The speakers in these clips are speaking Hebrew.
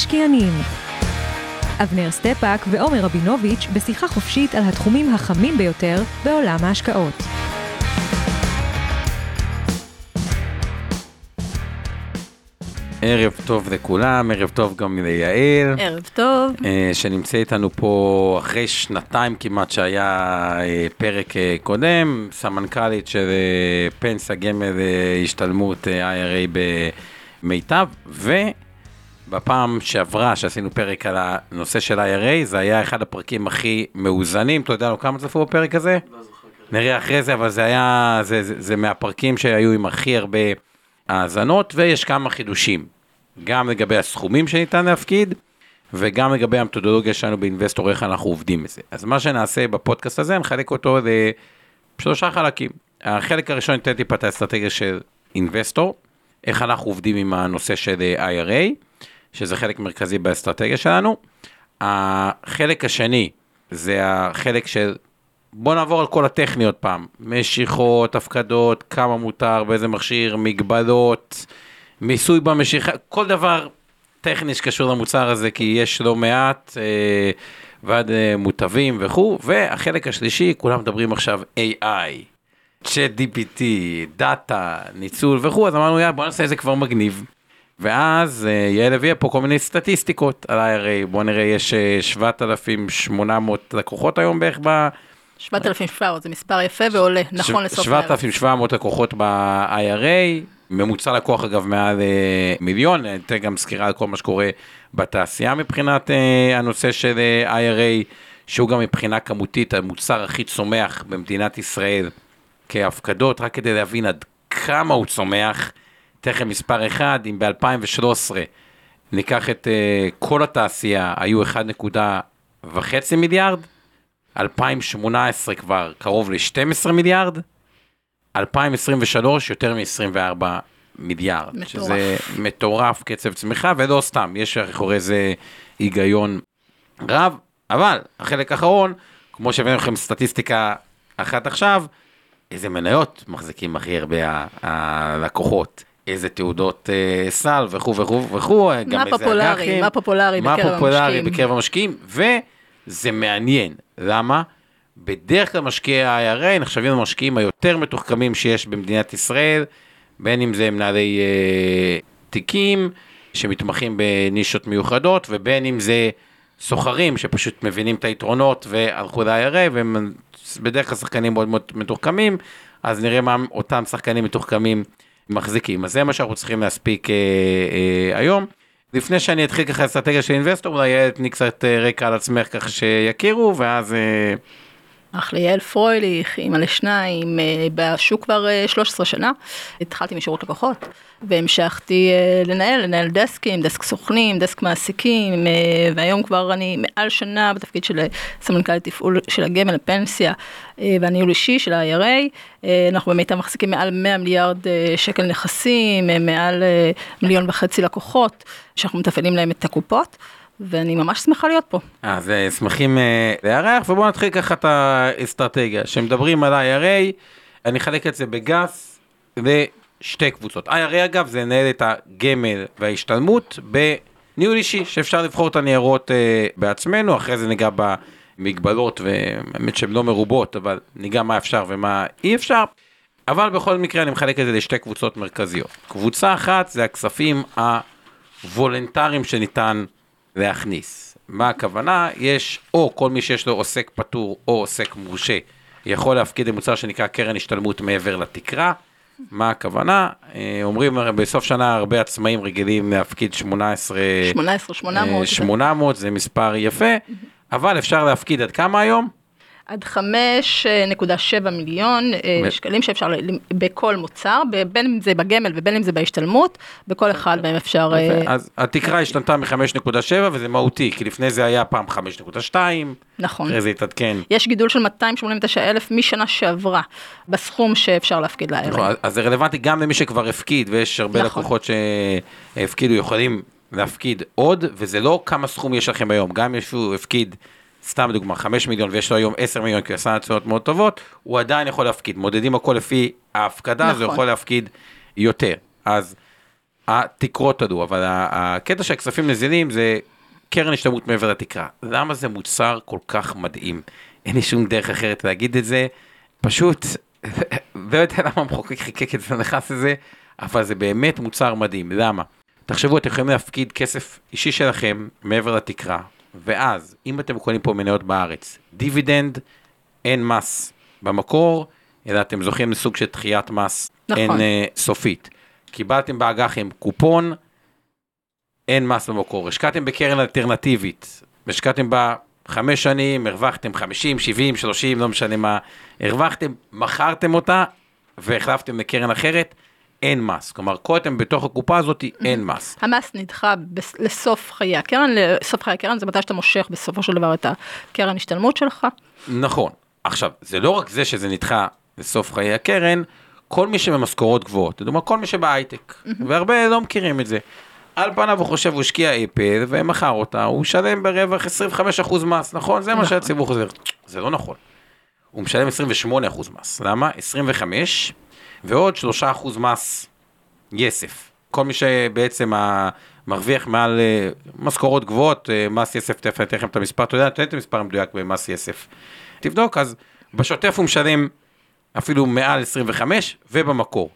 המשקיענים אבנר סטפאק ועומר רבינוביץ' בשיחה חופשית על התחומים החמים ביותר בעולם ההשקעות. ערב טוב לכולם, ערב טוב גם ליעל. ערב טוב. אה, שנמצא איתנו פה אחרי שנתיים כמעט שהיה אה, פרק אה, קודם, סמנכ"לית של פנסיה גמל השתלמות IRA במיטב, ובפעם שעברה שעשינו פרק על הנושא של IRA, זה היה אחד הפרקים הכי מאוזנים, אתה יודע כמה צפו בפרק הזה? נראה אחרי זה, אבל זה היה, זה, זה, זה מהפרקים שהיו עם הכי הרבה האזנות, ויש כמה חידושים, גם לגבי הסכומים שניתן להפקיד, וגם לגבי המתודולוגיה שלנו באינבסטור, איך אנחנו עובדים בזה. אז מה שנעשה בפודקאסט הזה, נחלק אותו לשלושה חלקים. החלק הראשון ניתן טיפה את האסטרטגיה של אינבסטור, איך אנחנו עובדים עם הנושא של IRA, שזה חלק מרכזי באסטרטגיה שלנו. החלק השני זה החלק של בוא נעבור על כל הטכניות פעם, משיכות, הפקדות, כמה מותר, באיזה מכשיר, מגבלות, מיסוי במשיכה, כל דבר טכני שקשור למוצר הזה, כי יש לא מעט, אה, ועד אה, מוטבים וכו', והחלק השלישי, כולם מדברים עכשיו AI, צ'אט DPT, דאטה, ניצול וכו', אז אמרנו יאללה בוא נעשה את זה כבר מגניב. ואז אה, יעל הביאה פה כל מיני סטטיסטיקות. על IRA, בוא נראה, יש אה, 7,800 לקוחות היום בערך ב... 7,700 זה מספר יפה ועולה, נכון לסוף הערב. 7,700 לקוחות ב-IRA, ממוצע לקוח אגב מעל אה, מיליון, אני אתן גם סקירה על כל מה שקורה בתעשייה מבחינת אה, הנושא של אה, IRA, שהוא גם מבחינה כמותית המוצר הכי צומח במדינת ישראל כהפקדות, רק כדי להבין עד כמה הוא צומח, תכף מספר אחד, אם ב-2013 ניקח את כל התעשייה, היו 1.5 מיליארד, 2018 כבר קרוב ל-12 מיליארד, 2023 יותר מ-24 מיליארד. מטורף. שזה מטורף קצב צמיחה, ולא סתם, יש אחרי זה היגיון רב, אבל החלק האחרון, כמו שהבאנו לכם סטטיסטיקה אחת עכשיו, איזה מניות מחזיקים הכי הרבה הלקוחות. איזה תעודות אה, סל וכו' וכו' וכו', גם מה איזה פופולרי, אג"חים, מה פופולרי מה בקרב פופולרי המשקיעים. בקרב המשקיעים, וזה מעניין, למה? בדרך כלל משקיעי ה-IRA נחשבים למשקיעים היותר מתוחכמים שיש במדינת ישראל, בין אם זה מנהלי אה, תיקים שמתמחים בנישות מיוחדות, ובין אם זה סוחרים שפשוט מבינים את היתרונות והלכו ל-IRA, והם בדרך כלל שחקנים מאוד מאוד מתוחכמים, אז נראה מה אותם שחקנים מתוחכמים מחזיקים. אז זה מה שאנחנו צריכים להספיק אה, אה, היום. לפני שאני אתחיל ככה אסטרטגיה של אינבסטור, אולי יעל תני קצת אה, רקע על עצמך ככה שיכירו, ואז... אה, אח ליעל פרויליך, אימא לשניים, אה, בשוק כבר אה, 13 שנה. התחלתי משירות לקוחות, והמשכתי אה, לנהל, לנהל דסקים, דסק סוכנים, דסק מעסיקים, אה, והיום כבר אני מעל שנה בתפקיד של אה, סמנכ"לית תפעול של הגמל לפנסיה אה, והניהול אישי של ה-IRA. אה, אנחנו במיטב מחזיקים מעל 100 מיליארד אה, שקל נכסים, אה, מעל אה, מיליון וחצי לקוחות, שאנחנו מתפעלים להם את הקופות. ואני ממש שמחה להיות פה. אז אה, שמחים אה, לארח, ובואו נתחיל ככה את האסטרטגיה. כשמדברים על IRA, אני אחלק את זה בגס לשתי קבוצות. IRA אגב זה לנהל את הגמל וההשתלמות בניהול אישי, שאפשר לבחור את הניירות אה, בעצמנו, אחרי זה ניגע במגבלות, והאמת שהן לא מרובות, אבל ניגע מה אפשר ומה אי אפשר. אבל בכל מקרה אני מחלק את זה לשתי קבוצות מרכזיות. קבוצה אחת זה הכספים הוולונטריים שניתן להכניס. מה הכוונה? יש או כל מי שיש לו עוסק פטור או עוסק מורשה יכול להפקיד למוצר שנקרא קרן השתלמות מעבר לתקרה. מה הכוונה? אה, אומרים בסוף שנה הרבה עצמאים רגילים להפקיד 18... 18, 800. אה, 800 זה מספר יפה, אבל אפשר להפקיד עד כמה היום? עד 5.7 מיליון אה, שקלים שאפשר, בכל מוצר, בין אם זה בגמל ובין אם זה בהשתלמות, בכל אחד מהם אפשר... אה. אז התקרה השתנתה מ-5.7 וזה מהותי, כי לפני זה היה פעם 5.2, נכון. אחרי זה התעדכן. יש גידול של 289 אלף משנה שעברה בסכום שאפשר להפקיד נכון, ל-IRA. אז- אז זה רלוונטי גם למי שכבר הפקיד, ויש הרבה נכון. לקוחות שהפקידו יכולים להפקיד עוד, וזה לא כמה סכום יש לכם היום, גם אם הוא הפקיד, סתם דוגמה, 5 מיליון ויש לו היום 10 מיליון כי הוא עשה הצעות מאוד טובות, הוא עדיין יכול להפקיד, מודדים הכל לפי ההפקדה, אז הוא נכון. יכול להפקיד יותר. אז התקרות עלו, אבל הקטע של הכספים נזילים זה קרן השתלמות מעבר לתקרה. למה זה מוצר כל כך מדהים? אין לי שום דרך אחרת להגיד את זה, פשוט, לא יודע למה המחוקק חיקק את זה, נכנס לזה, אבל זה באמת מוצר מדהים. למה? תחשבו, אתם יכולים להפקיד כסף אישי שלכם מעבר לתקרה, ואז, אם אתם קונים פה מניות בארץ, דיבידנד, אין מס במקור, אלא אתם זוכים לסוג של דחיית מס נכון. אין אה, סופית. קיבלתם באג"חים קופון, אין מס במקור. השקעתם בקרן אלטרנטיבית, השקעתם בה חמש שנים, הרווחתם 50, 70, 30, לא משנה מה, הרווחתם, מכרתם אותה והחלפתם לקרן אחרת, אין מס. כלומר, כל אתם בתוך הקופה הזאת, אין מס. המס נדחה לסוף חיי הקרן, לסוף חיי הקרן זה מתי שאתה מושך בסופו של דבר את הקרן השתלמות שלך. נכון. עכשיו, זה לא רק זה שזה נדחה לסוף חיי הקרן, כל מי שבמשכורות גבוהות, לדוגמה, כל מי שבהייטק, והרבה לא מכירים את זה. על פניו הוא חושב, הוא השקיע אפל ומכר אותה, הוא משלם ברווח 25% מס, נכון? זה מה נכון. שהציבור חוזר. זה לא נכון. הוא משלם 28% מס. למה? 25 ועוד 3% מס יסף. כל מי שבעצם מרוויח מעל אה, משכורות גבוהות, אה, מס יסף, תכף אני אתן לכם את המספר, אתה יודע, תן את המספר המדויק במס יסף. תבדוק, אז בשוטף הוא משלם אפילו מעל 25 ובמקור.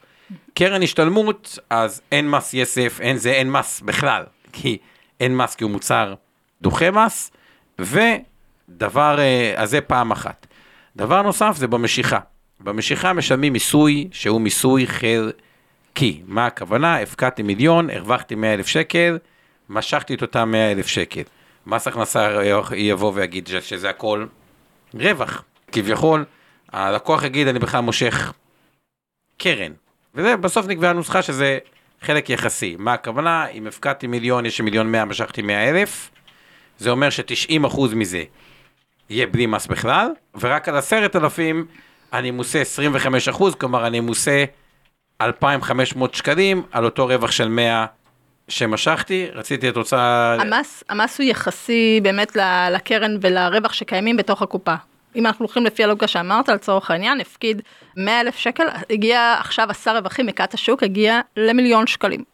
קרן השתלמות, אז אין מס יסף, אין זה, אין מס בכלל, כי אין מס כי הוא מוצר דוחה מס, ודבר, אה, אז זה פעם אחת. דבר נוסף זה במשיכה. במשיכה משלמים מיסוי שהוא מיסוי חלקי. מה הכוונה? הפקדתי מיליון, הרווחתי 100 אלף שקל, משכתי את אותם 100 אלף שקל. מס הכנסה יבוא ויגיד שזה הכל רווח. כביכול, הלקוח יגיד, אני בכלל מושך קרן. וזה, בסוף נקבעה נוסחה שזה חלק יחסי. מה הכוונה? אם הפקדתי מיליון, יש לי מיליון 100, משכתי 100 אלף, זה אומר ש-90% מזה יהיה בלי מס בכלל, ורק על 10,000 אני מוסה 25%, כלומר אני מוסה 2,500 שקלים על אותו רווח של 100 שמשכתי, רציתי את רוצה... המס, המס הוא יחסי באמת לקרן ולרווח שקיימים בתוך הקופה. אם אנחנו הולכים לפי הלוגה שאמרת, לצורך העניין, הפקיד 100 אלף שקל, הגיע עכשיו עשה רווחים מכת השוק, הגיע למיליון שקלים.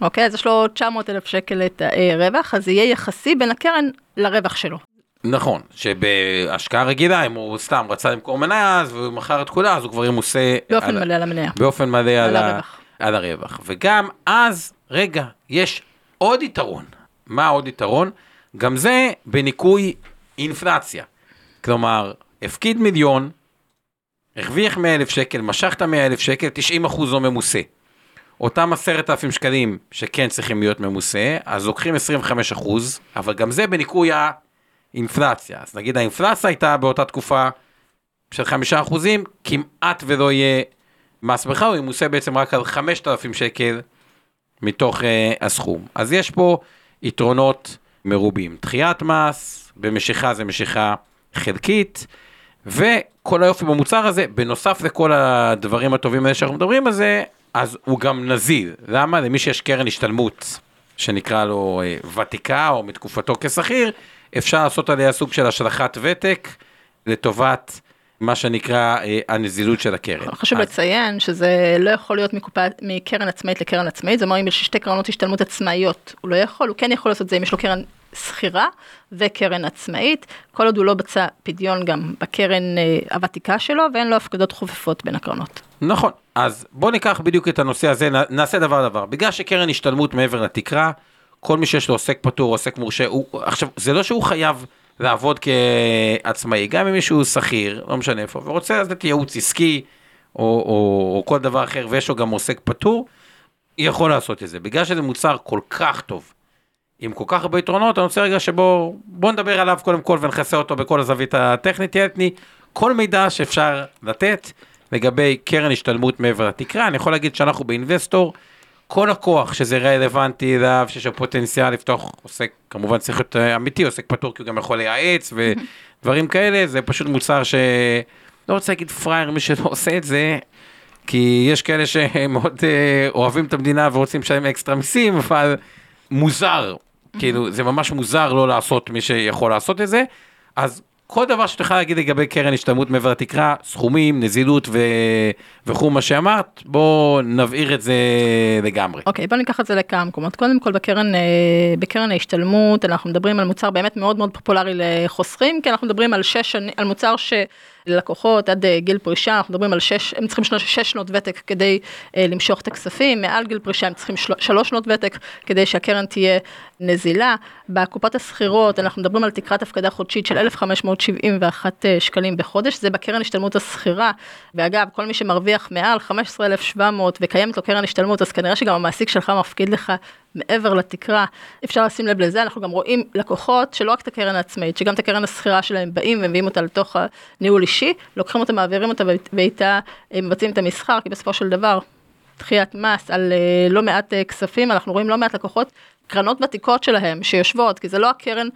אוקיי, אז יש לו 900 אלף שקל את הרווח, אז זה יהיה יחסי בין הקרן לרווח שלו. נכון, שבהשקעה רגילה, אם הוא סתם רצה למכור מניה, אז הוא מכר את כולה, אז הוא כבר ימוסה... באופן על- מלא על המניה. באופן מלא על, על ה- הרווח. על הרווח. וגם אז, רגע, יש עוד יתרון. מה עוד יתרון? גם זה בניכוי אינפלציה. כלומר, הפקיד מיליון, הרוויח 100 אלף שקל, משכת 100 אלף שקל, 90 אחוז לא ממוסה. אותם 10,000 שקלים שכן צריכים להיות ממוסה, אז לוקחים 25 אחוז, אבל גם זה בניכוי האינפלציה. אז נגיד האינפלציה הייתה באותה תקופה של 5 אחוזים, כמעט ולא יהיה מס בכלל, הוא ימוסה בעצם רק על 5,000 שקל מתוך uh, הסכום. אז יש פה יתרונות מרובים. דחיית מס, במשיכה זה משיכה חלקית, וכל היופי במוצר הזה, בנוסף לכל הדברים הטובים האלה שאנחנו מדברים על זה, אז הוא גם נזיל. למה? למי שיש קרן השתלמות, שנקרא לו uh, ותיקה, או מתקופתו כשכיר, אפשר לעשות עליה סוג של השלכת ותק לטובת מה שנקרא אה, הנזילות של הקרן. חשוב אז- לציין שזה לא יכול להיות מקופה, מקרן עצמאית לקרן עצמאית, זאת אומרת אם יש שתי קרנות השתלמות עצמאיות, הוא לא יכול, הוא כן יכול לעשות את זה אם יש לו קרן שכירה וקרן עצמאית, כל עוד הוא לא בצע פדיון גם בקרן אה, הוותיקה שלו ואין לו הפקדות חופפות בין הקרנות. נכון, אז בוא ניקח בדיוק את הנושא הזה, נעשה דבר דבר. בגלל שקרן השתלמות מעבר לתקרה, כל מי שיש לו עוסק פטור, עוסק מורשה, הוא, עכשיו, זה לא שהוא חייב לעבוד כעצמאי, גם אם מישהו שכיר, לא משנה איפה, ורוצה לתת ייעוץ עסקי, או, או, או כל דבר אחר, ויש לו גם עוסק פטור, יכול לעשות את זה. בגלל שזה מוצר כל כך טוב, עם כל כך הרבה יתרונות, אני רוצה רגע שבו, בוא נדבר עליו קודם כל ונכסה אותו בכל הזווית הטכנית, תהיה כל מידע שאפשר לתת לגבי קרן השתלמות מעבר לתקרה, אני יכול להגיד שאנחנו באינבסטור, כל הכוח שזה רלוונטי אליו, שיש לו פוטנציאל לפתוח עוסק, כמובן צריך להיות אה, אמיתי, עוסק פטור כי הוא גם יכול לייעץ ודברים כאלה, זה פשוט מוצר ש... לא רוצה להגיד פראייר מי שלא עושה את זה, כי יש כאלה שמאוד אה, אוהבים את המדינה ורוצים לשלם אקסטרה מיסים, אבל מוזר, כאילו זה ממש מוזר לא לעשות מי שיכול לעשות את זה, אז כל דבר שאת יכולה להגיד לגבי קרן השתלמות מעבר לתקרה, סכומים, נזילות ו... וכו' מה שאמרת, בואו נבעיר את זה לגמרי. אוקיי, okay, בואו ניקח את זה לכמה מקומות. קודם כל בקרן, אה, בקרן ההשתלמות אנחנו מדברים על מוצר באמת מאוד מאוד פופולרי לחוסכים, כי אנחנו מדברים על, שש, על מוצר ש... ללקוחות עד אה, גיל פרישה, אנחנו מדברים על שש, הם צריכים שש שנות ותק כדי אה, למשוך את הכספים, מעל גיל פרישה הם צריכים של, שלוש שנות ותק כדי שהקרן תהיה נזילה. בקופות השכירות אנחנו מדברים על תקרת הפקדה חודשית של 1,571 אה, שקלים בחודש, זה בקרן השתלמות השכירה, ואגב, כל מי שמרוויח מעל 15,700 וקיימת לו קרן השתלמות, אז כנראה שגם המעסיק שלך מפקיד לך מעבר לתקרה, אפשר לשים לב לזה, אנחנו גם רואים לקוחות שלא רק את הקרן העצמאית, שגם את הקרן השכירה שלהם באים ומביאים אותה לתוך הניהול אישי, לוקחים אותה, מעבירים אותה ואיתה אה, מבצעים את המסחר, כי בסופו של דבר, דחיית מס על אה, לא מעט אה, כספים, אנחנו רואים לא מעט לקוחות, קרנות ותיקות שלהם שיושבות, כי זה לא הקרן,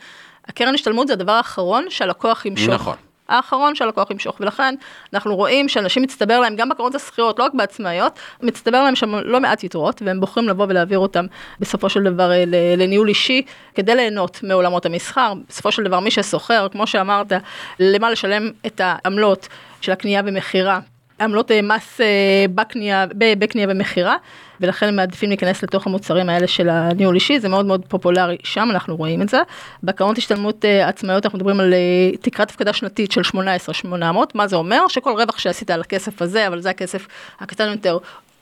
הקרן השתלמות זה הדבר האחרון שהלקוח ימשוך. נכון. האחרון שהלקוח ימשוך, ולכן אנחנו רואים שאנשים מצטבר להם, גם בקרנות השכירות, לא רק בעצמאיות, מצטבר להם שם לא מעט יתרות, והם בוחרים לבוא ולהעביר אותם בסופו של דבר אה, לניהול אישי, כדי ליהנות מעולמות המסחר. בסופו של דבר מי שסוחר, כמו שאמרת, למה לשלם את העמלות של הקנייה ומכירה? עמלות אה, מס אה, בקנייה, בקנייה ומכירה, ולכן הם מעדיפים להיכנס לתוך המוצרים האלה של הניהול אישי, זה מאוד מאוד פופולרי שם, אנחנו רואים את זה. בקרנות השתלמות אה, עצמאיות אנחנו מדברים על תקרת הפקדה שנתית של 18,800, מה זה אומר? שכל רווח שעשית על הכסף הזה, אבל זה הכסף הקטן יותר,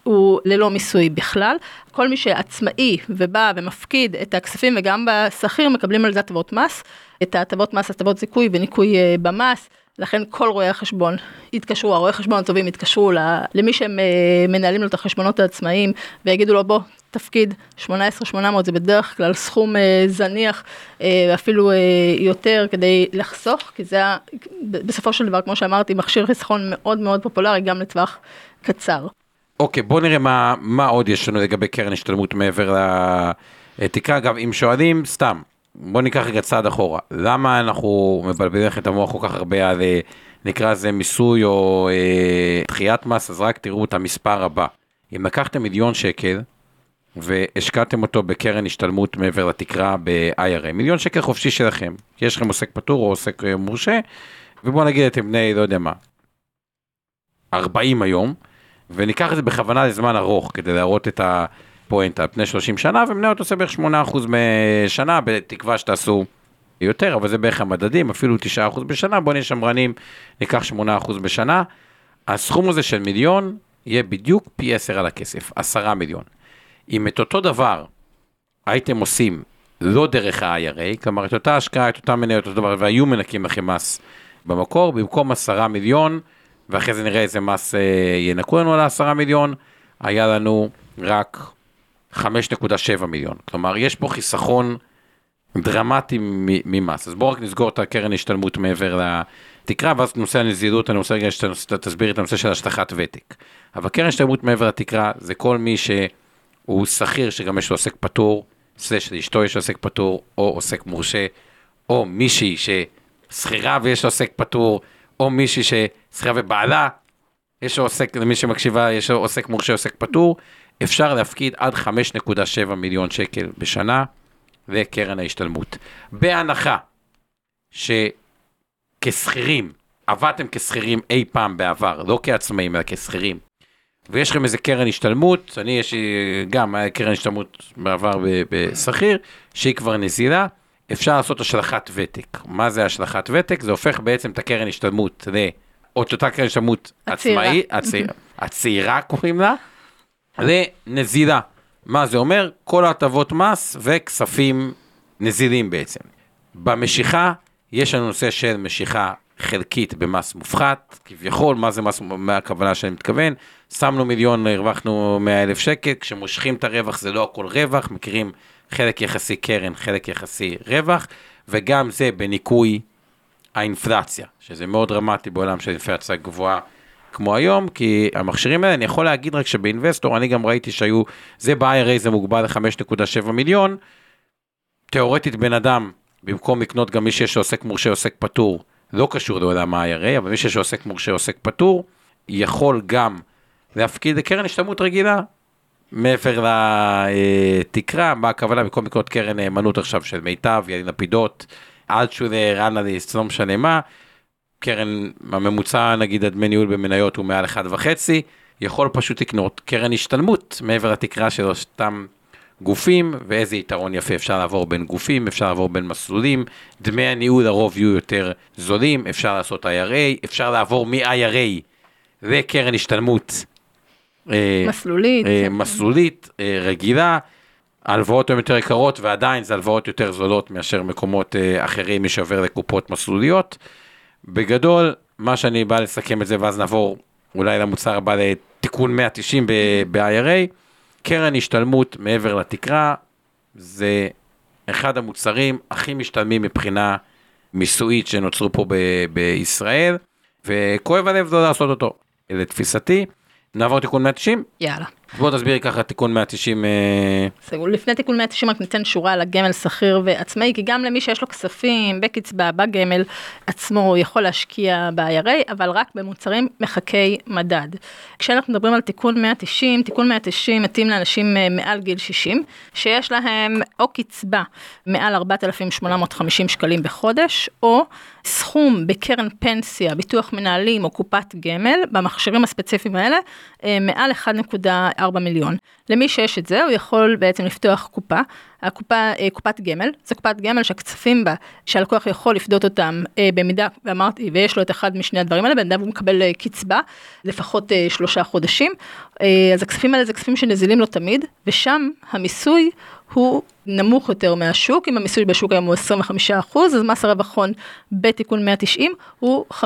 הוא ללא מיסוי בכלל. כל מי שעצמאי ובא ומפקיד את הכספים וגם בשכיר מקבלים על זה הטבות מס, את ההטבות מס, הטבות זיכוי וניכוי במס. לכן כל רואי החשבון יתקשרו, הרואי חשבון הטובים יתקשרו למי שהם אה, מנהלים לו את החשבונות העצמאיים ויגידו לו בוא תפקיד 18,800 זה בדרך כלל סכום אה, זניח אה, אפילו יותר כדי לחסוך כי זה בסופו של דבר כמו שאמרתי מכשיר חיסכון מאוד מאוד פופולרי גם לטווח קצר. אוקיי בוא נראה מה, מה עוד יש לנו לגבי קרן השתלמות מעבר לתקרה אגב אם שואלים סתם בוא ניקח רגע צעד אחורה, למה אנחנו מבלבלים את המוח כל כך הרבה על אה, נקרא לזה מיסוי או אה, דחיית מס, אז רק תראו את המספר הבא. אם לקחתם מיליון שקל והשקעתם אותו בקרן השתלמות מעבר לתקרה ב-IRA, מיליון שקל חופשי שלכם, יש לכם עוסק פטור או עוסק אה, מורשה, ובואו נגיד אתם בני, לא יודע מה, 40 היום, וניקח את זה בכוונה לזמן ארוך כדי להראות את ה... פואנטה על פני 30 שנה, ומניות עושה בערך 8% בשנה, בתקווה שתעשו יותר, אבל זה בערך המדדים, אפילו 9% בשנה, בואו נהיה שמרנים, ניקח 8% בשנה. הסכום הזה של מיליון יהיה בדיוק פי 10 על הכסף, 10 מיליון. אם את אותו דבר הייתם עושים לא דרך ה-IRA, כלומר את אותה השקעה, את אותה מניות, אותו דבר, והיו מנקים לכם מס במקור, במקום 10 מיליון, ואחרי זה נראה איזה מס אה, ינקו לנו על ה-10 מיליון, היה לנו רק 5.7 מיליון. כלומר, יש פה חיסכון דרמטי ממס. אז בואו רק נסגור את הקרן השתלמות מעבר לתקרה, ואז נושא הנזילות, אני רוצה רגע שתסביר את הנושא של השטחת ותק. אבל קרן השתלמות מעבר לתקרה זה כל מי שהוא שכיר שגם יש לו עוסק פטור, סלש לאשתו יש עוסק פטור, או עוסק מורשה, או מישהי ששכירה ויש לו עוסק פטור, או מישהי ששכירה ובעלה, יש לו עוסק, למי שמקשיבה, יש לו עוסק מורשה, עוסק פטור, אפשר להפקיד עד 5.7 מיליון שקל בשנה לקרן ההשתלמות. בהנחה שכשכירים, עבדתם כשכירים אי פעם בעבר, לא כעצמאים אלא כשכירים, ויש לכם איזה קרן השתלמות, אני יש לי גם קרן השתלמות בעבר בשכיר, שהיא כבר נזילה, אפשר לעשות השלכת ותק. מה זה השלכת ותק? זה הופך בעצם את הקרן השתלמות ל... או את אותה קרן השתלמות עצמאית, הצעירה קוראים לה, לנזילה. מה זה אומר? כל ההטבות מס וכספים נזילים בעצם. במשיכה יש לנו נושא של משיכה חלקית במס מופחת, כביכול, מה זה מס, מה הכוונה שאני מתכוון? שמנו מיליון, הרווחנו 100 אלף שקל, כשמושכים את הרווח זה לא הכל רווח, מכירים חלק יחסי קרן, חלק יחסי רווח, וגם זה בניכוי האינפלציה, שזה מאוד דרמטי בעולם של אינפלציה גבוהה כמו היום, כי המכשירים האלה, אני יכול להגיד רק שבאינבסטור, אני גם ראיתי שהיו, זה ב-IRA זה מוגבל ל-5.7 מיליון, תאורטית בן אדם, במקום לקנות גם מי שיש עוסק מורשה עוסק פטור, לא קשור לעולם ה-IRA, אבל מי שיש עוסק מורשה עוסק פטור, יכול גם להפקיד לקרן השתלמות רגילה, מעבר לתקרה, מה הכוונה, במקום לקנות קרן נאמנות עכשיו של מיטב, ידין לפידות, אלטשולר, אנליסט, לא משנה מה, קרן, הממוצע נגיד הדמי ניהול במניות הוא מעל 1.5, יכול פשוט לקנות קרן השתלמות מעבר לתקרה של אותם גופים, ואיזה יתרון יפה אפשר לעבור בין גופים, אפשר לעבור בין מסלולים, דמי הניהול לרוב יהיו יותר זולים, אפשר לעשות IRA, אפשר לעבור מ-IRA לקרן השתלמות. אה, מסלולית. אה, מסלולית, אה, רגילה. ההלוואות הן יותר יקרות ועדיין זה הלוואות יותר זולות מאשר מקומות אחרים, מי שעובר לקופות מסלוליות. בגדול, מה שאני בא לסכם את זה ואז נעבור אולי למוצר הבא לתיקון 190 ב-IRA, קרן השתלמות מעבר לתקרה, זה אחד המוצרים הכי משתלמים מבחינה מיסויית שנוצרו פה ב- בישראל, וכואב הלב לא לעשות אותו, לתפיסתי. נעבור תיקון 190? יאללה. בוא תסבירי ככה תיקון 190. אה, סגור. לפני תיקון 190 רק ניתן שורה על הגמל שכיר ועצמאי, כי גם למי שיש לו כספים בקצבה, בגמל עצמו, הוא יכול להשקיע ב-IRA, אבל רק במוצרים מחכי מדד. כשאנחנו מדברים על תיקון 190, תיקון 190 מתאים לאנשים אה, מעל גיל 60, שיש להם או קצבה מעל 4,850 שקלים בחודש, או סכום בקרן פנסיה, ביטוח מנהלים או קופת גמל, במכשירים הספציפיים האלה, אה, מעל 1. 4 מיליון. למי שיש את זה, הוא יכול בעצם לפתוח קופה, הקופה, אה, קופת גמל, זו קופת גמל שהכספים בה, שהלקוח יכול לפדות אותם אה, במידה, ואמרתי, ויש לו את אחד משני הדברים האלה, במידה הוא מקבל אה, קצבה, לפחות שלושה חודשים, אז הכספים האלה זה כספים שנזילים לו תמיד, ושם המיסוי הוא נמוך יותר מהשוק, אם המיסוי בשוק היום הוא 25%, אז מס הרווח הון בתיקון 190 הוא 15%.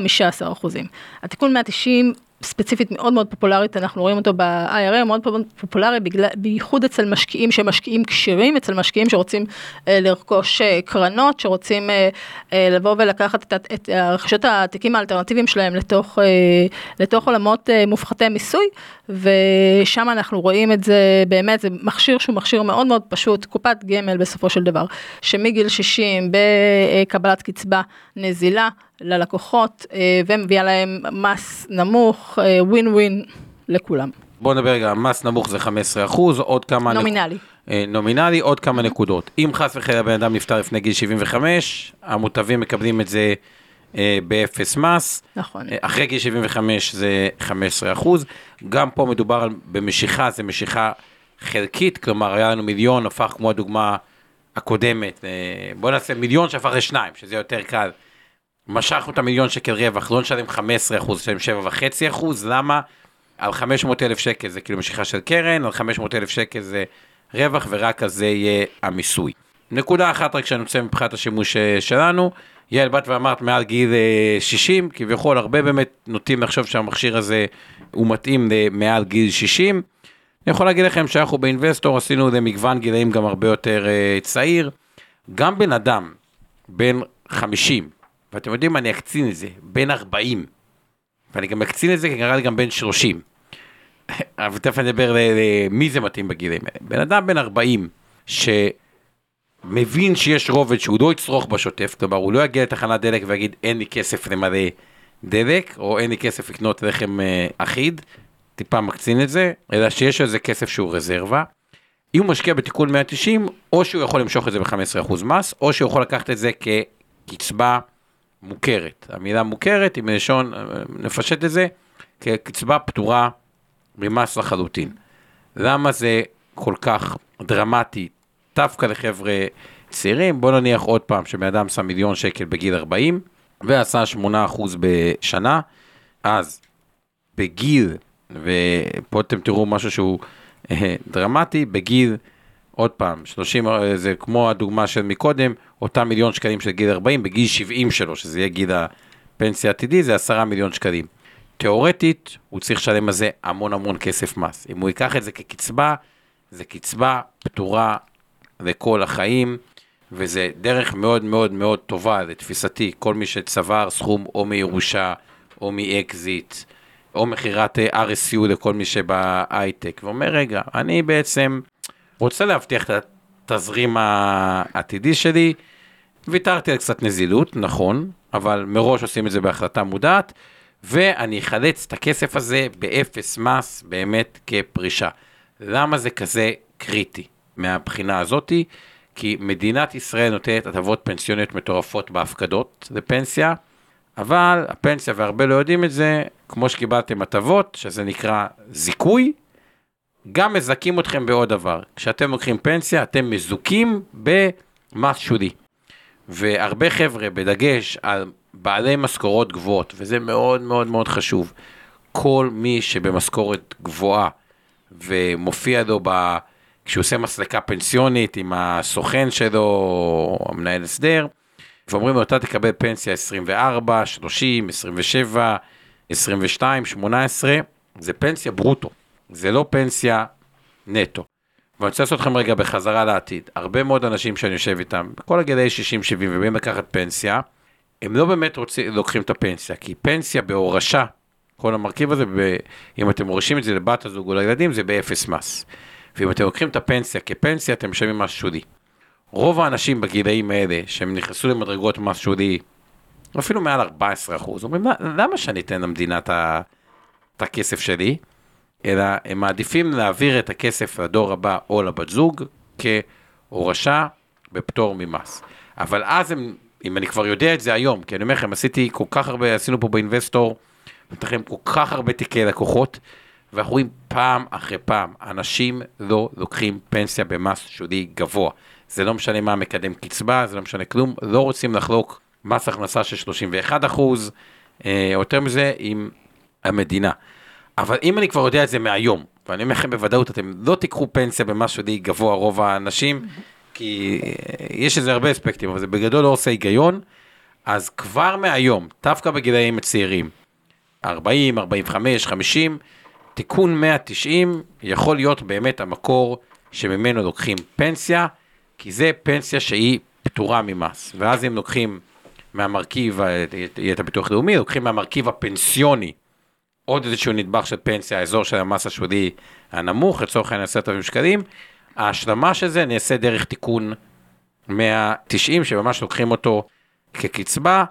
התיקון 190 ספציפית מאוד מאוד פופולרית, אנחנו רואים אותו ב-IRA, מאוד פופולרי, בגלל, בייחוד אצל משקיעים שמשקיעים כשירים, אצל משקיעים שרוצים אה, לרכוש אה, קרנות, שרוצים אה, אה, לבוא ולקחת את, את רכישות התיקים האלטרנטיביים שלהם לתוך, אה, לתוך עולמות אה, מופחתי מיסוי, ושם אנחנו רואים את זה, באמת, זה מכשיר שהוא מכשיר מאוד מאוד פשוט, קופת גמל בסופו של דבר, שמגיל 60 בקבלת קצבה נזילה, ללקוחות אה, ומביאה להם מס נמוך, ווין אה, ווין לכולם. בוא נדבר רגע, מס נמוך זה 15 אחוז, עוד כמה... נומינלי. נק... אה, נומינלי, עוד כמה נקודות. אם חס וחלילה בן אדם נפטר לפני גיל 75, המוטבים מקבלים את זה באפס מס. נכון. אחרי גיל 75 זה 15 אחוז. גם פה מדובר במשיכה, זה משיכה חלקית, כלומר היה לנו מיליון, הפך כמו הדוגמה הקודמת, בוא נעשה מיליון שהפך לשניים, שזה יותר קל. משכנו את המיליון שקל רווח, לא נשלם 15 אחוז, נשלם 7.5 אחוז, למה? על 500 אלף שקל זה כאילו משיכה של קרן, על 500 אלף שקל זה רווח, ורק על זה יהיה המיסוי. נקודה אחת רק שאני רוצה מבחינת השימוש אה, שלנו, יעל בת ואמרת מעל גיל 60, אה, כביכול הרבה באמת נוטים לחשוב שהמכשיר הזה הוא מתאים למעל גיל 60. אני יכול להגיד לכם שאנחנו באינבסטור עשינו למגוון גילאים גם הרבה יותר אה, צעיר. גם בן אדם בן 50, ואתם יודעים מה, אני אקצין את זה, בין 40. ואני גם אקצין את זה, כי נראה לי גם בין 30. אבל תכף אני אדבר למי זה מתאים בגילים האלה. בן אדם בן 40, שמבין שיש רובד שהוא לא יצרוך בשוטף, כלומר הוא לא יגיע לתחנת דלק ויגיד אין לי כסף למלא דלק, או אין לי כסף לקנות לחם אה, אחיד, טיפה מקצין את זה, אלא שיש איזה כסף שהוא רזרבה. אם הוא משקיע בתיקון 190, או שהוא יכול למשוך את זה ב-15% מס, או שהוא יכול לקחת את זה כקצבה מוכרת. המילה מוכרת היא מלשון, נפשט את זה, כקצבה פטורה ממס לחלוטין. למה זה כל כך דרמטי דווקא לחבר'ה צעירים? בוא נניח עוד פעם שבן אדם שם מיליון שקל בגיל 40 ועשה 8% בשנה, אז בגיל, ופה אתם תראו משהו שהוא אה, דרמטי, בגיל עוד פעם, 30, זה כמו הדוגמה של מקודם, אותם מיליון שקלים של גיל 40 בגיל 70 שלו, שזה יהיה גיל פנסיה עתידי זה 10 מיליון שקלים. תיאורטית, הוא צריך לשלם על זה המון המון כסף מס. אם הוא ייקח את זה כקצבה, זה קצבה פטורה לכל החיים, וזה דרך מאוד מאוד מאוד טובה לתפיסתי, כל מי שצבר סכום או מירושה או מאקזיט, או מכירת אה, RSU לכל מי שבהייטק, ואומר, רגע, אני בעצם רוצה להבטיח את התזרים העתידי שלי, ויתרתי על קצת נזילות, נכון, אבל מראש עושים את זה בהחלטה מודעת, ואני אחלץ את הכסף הזה באפס מס באמת כפרישה. למה זה כזה קריטי מהבחינה הזאתי? כי מדינת ישראל נותנת הטבות פנסיוניות מטורפות בהפקדות לפנסיה, אבל הפנסיה, והרבה לא יודעים את זה, כמו שקיבלתם הטבות, שזה נקרא זיכוי, גם אתכם בעוד דבר. כשאתם לוקחים פנסיה, אתם מזוכים במס שולי. והרבה חבר'ה, בדגש על בעלי משכורות גבוהות, וזה מאוד מאוד מאוד חשוב, כל מי שבמשכורת גבוהה ומופיע לו ב... כשהוא עושה מסלקה פנסיונית עם הסוכן שלו, המנהל הסדר, ואומרים לו, אתה תקבל פנסיה 24, 30, 27, 22, 18, זה פנסיה ברוטו, זה לא פנסיה נטו. ואני רוצה לעשות לכם רגע בחזרה לעתיד. הרבה מאוד אנשים שאני יושב איתם, בכל הגילאי 60-70 ובאים לקחת פנסיה, הם לא באמת רוצים, לוקחים את הפנסיה, כי פנסיה בהורשה, כל המרכיב הזה, ב, אם אתם מורישים את זה לבת הזוג או לילדים, זה באפס מס. ואם אתם לוקחים את הפנסיה כפנסיה, אתם משלמים מס שולי. רוב האנשים בגילאים האלה, שהם נכנסו למדרגות מס שולי, אפילו מעל 14 אחוז, אומרים, למה שאני אתן למדינה את הכסף שלי? אלא הם מעדיפים להעביר את הכסף לדור הבא או לבת זוג כהורשה בפטור ממס. אבל אז הם, אם אני כבר יודע את זה היום, כי אני אומר לכם, עשיתי כל כך הרבה, עשינו פה באינבסטור, לכם כל כך הרבה תיקי לקוחות, ואנחנו רואים פעם אחרי פעם, אנשים לא לוקחים פנסיה במס שולי גבוה. זה לא משנה מה מקדם קצבה, זה לא משנה כלום, לא רוצים לחלוק מס הכנסה של 31 אחוז, אה, יותר מזה עם המדינה. אבל אם אני כבר יודע את זה מהיום, ואני אומר לכם בוודאות, אתם לא תיקחו פנסיה במס שולי גבוה רוב האנשים, כי אה, יש לזה הרבה אספקטים, אבל זה בגדול לא עושה היגיון, אז כבר מהיום, דווקא בגילאים הצעירים, 40, 45, 50, תיקון 190 יכול להיות באמת המקור שממנו לוקחים פנסיה, כי זה פנסיה שהיא פטורה ממס. ואז אם לוקחים מהמרכיב, את הביטוח לאומי, לוקחים מהמרכיב הפנסיוני עוד איזשהו נדבך של פנסיה, האזור של המס השולי הנמוך, לצורך העניין 10,000 שקלים, ההשלמה של זה נעשה דרך תיקון 190, שממש לוקחים אותו כקצבה.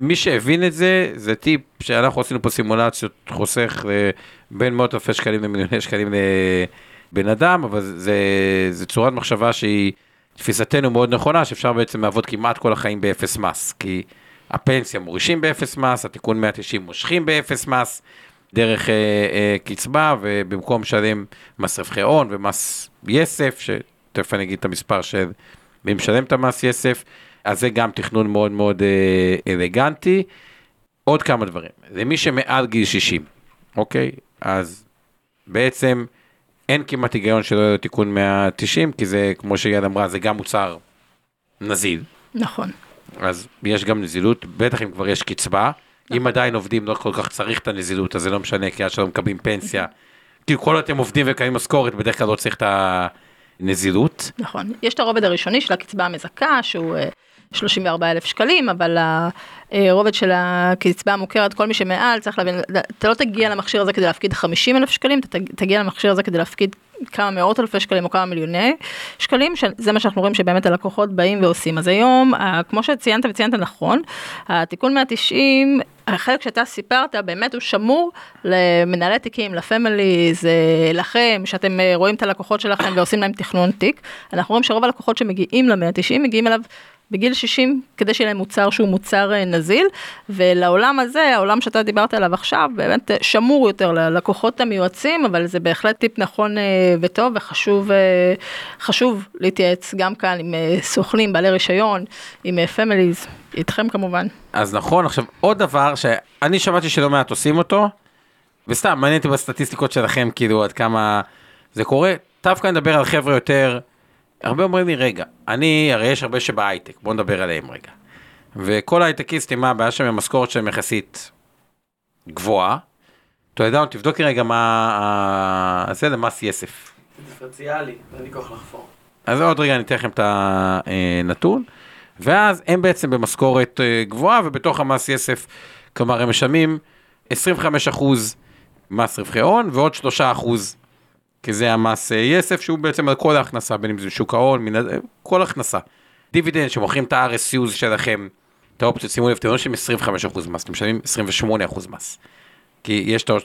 מי שהבין את זה, זה טיפ שאנחנו עשינו פה סימולציות, חוסך אה, בין מאות אלפי שקלים למיליוני שקלים לבן אדם, אבל זה, זה צורת מחשבה שהיא תפיסתי מאוד נכונה, שאפשר בעצם לעבוד כמעט כל החיים באפס מס, כי הפנסיה מורישים באפס מס, התיקון 190 מושכים באפס מס, דרך אה, אה, קצבה, ובמקום לשלם מס רווחי הון ומס יסף, שתכף אני אגיד את המספר של מי משלם את המס יסף, אז זה גם תכנון מאוד מאוד אה, אלגנטי. עוד כמה דברים, למי שמעל גיל 60, אוקיי? אז בעצם אין כמעט היגיון שלא יהיה תיקון 190, כי זה, כמו שיד אמרה, זה גם מוצר נזיל. נכון. אז יש גם נזילות, בטח אם כבר יש קצבה. אם עדיין עובדים לא כל כך צריך את הנזילות, אז זה לא משנה, כי עד שלא מקבלים פנסיה. כאילו כל עוד אתם עובדים וקיימים משכורת, בדרך כלל לא צריך את הנזילות. נכון. יש את הרובד הראשוני של הקצבה המזכה, שהוא 34 אלף שקלים, אבל הרובד של הקצבה המוכרת, כל מי שמעל, צריך להבין, אתה לא תגיע למכשיר הזה כדי להפקיד 50 אלף שקלים, אתה תגיע למכשיר הזה כדי להפקיד כמה מאות אלפי שקלים או כמה מיליוני שקלים, שזה מה שאנחנו רואים שבאמת הלקוחות באים ועושים. אז היום, כמו שציינת וציינת נכון, התיקון 190, החלק שאתה סיפרת באמת הוא שמור למנהלי תיקים, לפמיליז, לכם, שאתם רואים את הלקוחות שלכם ועושים להם תכנון תיק. אנחנו רואים שרוב הלקוחות שמגיעים ל-190 מגיעים אליו בגיל 60 כדי שיהיה להם מוצר שהוא מוצר אה, נזיל ולעולם הזה העולם שאתה דיברת עליו עכשיו באמת אה, שמור יותר ללקוחות המיועצים אבל זה בהחלט טיפ נכון אה, וטוב וחשוב חשוב להתייעץ גם כאן עם סוכנים בעלי רישיון עם פמיליז איתכם כמובן. אז נכון עכשיו עוד דבר שאני שמעתי שלא מעט עושים אותו וסתם מעניין אותי בסטטיסטיקות שלכם כאילו עד כמה זה קורה דווקא נדבר על חבר'ה יותר. הרבה אומרים לי, רגע, אני, הרי יש הרבה שבהייטק, בוא נדבר עליהם רגע. וכל ההייטקיסטים, מה הבעיה שלהם, המשכורת שלהם יחסית גבוהה. אתה יודע, תבדוק רגע מה... זה למס יסף. דיפרנציאלי, אין לי כוח לחפור. אז עוד רגע אני אתן לכם את הנתון. ואז הם בעצם במשכורת אה, גבוהה, ובתוך המס יסף, כלומר, הם משלמים 25% מס רווחי הון, ועוד 3% כי זה המס אה, יסף, שהוא בעצם על כל ההכנסה, בין אם זה שוק ההון, מן, כל הכנסה. דיבידנד שמוכרים את ה-RSUs שלכם, את האופציות, שימו לב, אתם לא משלמים 25% מס, אתם משלמים 28% מס. כי יש את העוד 3%.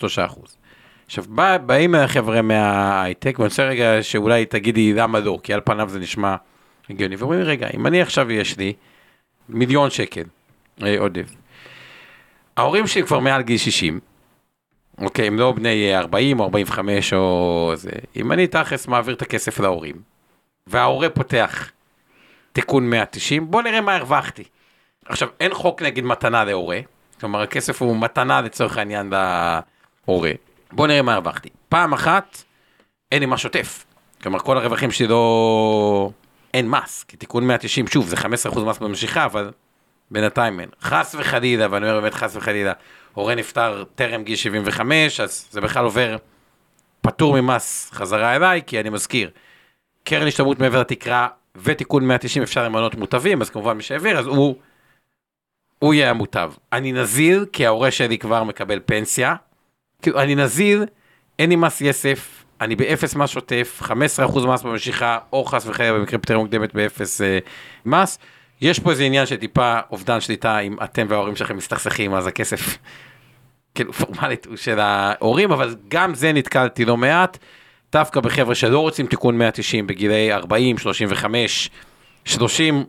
עכשיו, בא, באים החבר'ה מההייטק, ואני רוצה רגע שאולי תגידי למה לא, כי על פניו זה נשמע הגיוני, ואומרים, רגע, אם אני עכשיו יש לי מיליון שקל אה, עודף, ההורים שלי כבר מעל גיל 60, אוקיי, הם לא בני 40 או 45 או זה, אם אני תכלס מעביר את הכסף להורים, וההורה פותח תיקון 190, בוא נראה מה הרווחתי. עכשיו, אין חוק נגיד מתנה להורה, כלומר הכסף הוא מתנה לצורך העניין להורה. בוא נראה מה הרווחתי. פעם אחת, אין לי מה שוטף. כלומר, כל הרווחים שלי לא... אין מס, כי תיקון 190, שוב, זה 15% מס במשיכה, אבל בינתיים אין. חס וחלילה, ואני אומר באמת חס וחלילה, הורה נפטר טרם גיל 75, אז זה בכלל עובר פטור ממס חזרה אליי, כי אני מזכיר, קרן השתלמות מעבר לתקרה ותיקון 190 אפשר למנות מוטבים, אז כמובן מי שהעביר, אז הוא, הוא יהיה המוטב. אני אזכיר, כי ההורה שלי כבר מקבל פנסיה, כאילו, אני אזכיר, אין לי מס יסף, אני באפס מס שוטף, 15% מס במשיכה, או חס וחלילה במקרה פטירה מוקדמת באפס uh, מס. יש פה איזה עניין של טיפה אובדן שליטה, אם אתם וההורים שלכם מסתכסכים, אז הכסף, כאילו פורמלית הוא של ההורים, אבל גם זה נתקלתי לא מעט, דווקא בחבר'ה שלא רוצים תיקון 190 בגילי 40, 35, 30,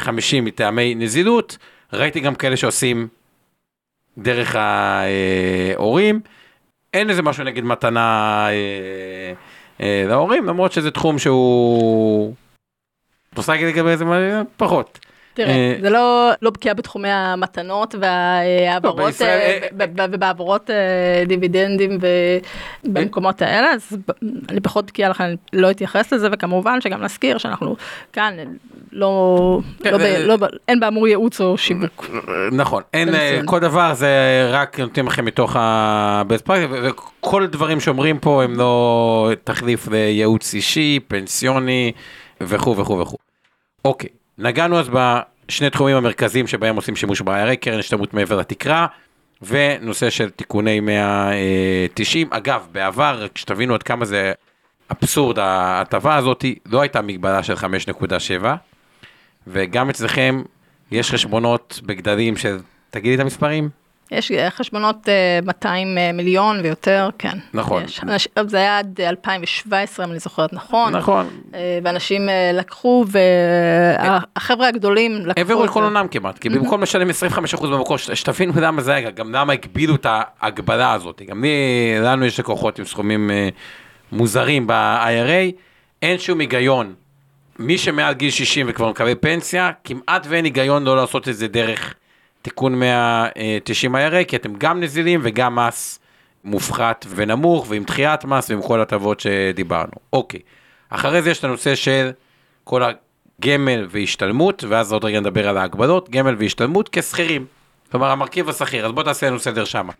50 מטעמי נזילות, ראיתי גם כאלה שעושים דרך ההורים. אין איזה משהו נגד מתנה אה, אה, להורים, למרות שזה תחום שהוא... את רוצה להגיד לגבי זה פחות. תראה, אה, זה לא, לא בקיאה בתחומי המתנות וההעברות, בישראל- אה, ובהעברות אה, דיבידנדים במקומות האלה, אז אני פחות בקיאה לכן לא אתייחס לזה, וכמובן שגם נזכיר שאנחנו כאן לא, כן, לא, לא, אין באמור ייעוץ או שיווק. נכון, אין. כל דבר זה רק נותנים לכם מתוך ה-best practice, וכל הדברים שאומרים פה הם לא תחליף לייעוץ אישי, פנסיוני וכו' וכו' וכו'. אוקיי, נגענו אז בשני תחומים המרכזיים שבהם עושים שימוש ב-IRA, קרן השתלמות מעבר לתקרה, ונושא של תיקוני 190. אגב, בעבר, רק שתבינו עד כמה זה אבסורד, ההטבה הזאת לא הייתה מגבלה של 5.7, וגם אצלכם יש חשבונות בגדלים של, תגידי את המספרים? יש אה, חשבונות אה, 200 מיליון ויותר, כן. נכון. יש. אנש- זה היה עד 2017, אם אני זוכרת נכון. נכון. אה, ואנשים אה, לקחו, והחבר'ה הגדולים לקחו. העבירו את כל. עונם כמעט, כי במקום לשלם 25% במקור, שתבינו למה זה היה, גם למה הגבילו את ההגבלה הזאת. גם לי, לנו יש לקוחות עם סכומים אה, מוזרים ב-IRA, אין שום היגיון. מי שמעל גיל 60 וכבר מקבל פנסיה, כמעט ואין היגיון לא לעשות את זה דרך תיקון 190 IRA, כי אתם גם נזילים וגם מס מופחת ונמוך, ועם דחיית מס ועם כל ההטבות שדיברנו. אוקיי, אחרי זה יש את הנושא של כל הגמל והשתלמות, ואז עוד רגע נדבר על ההגבלות, גמל והשתלמות כשכירים. כלומר, המרכיב השכיר, אז בוא תעשה לנו סדר שמה.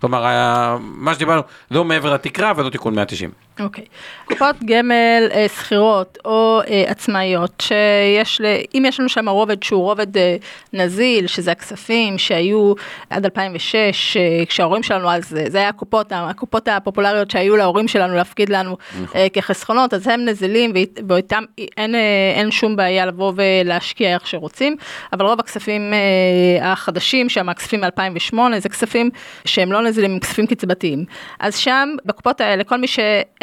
כלומר, מה שדיברנו, לא מעבר לתקרה ולא תיקון 190. אוקיי. קופות גמל אה, שכירות או אה, עצמאיות, שיש, ל- אם יש לנו שם רובד שהוא רובד אה, נזיל, שזה הכספים שהיו עד 2006, אה, כשההורים שלנו אז, אה, זה היה הקופות, הקופות הפופולריות שהיו להורים שלנו להפקיד לנו אה, כחסכונות, אז הם נזילים ואית- ואיתם אין, אה, אין שום בעיה לבוא ולהשקיע איך שרוצים, אבל רוב הכספים אה, החדשים שם, הכספים מ-2008, זה כספים שהם לא נזילים, הם כספים קצבתיים. אז שם, בקופות האלה, כל מי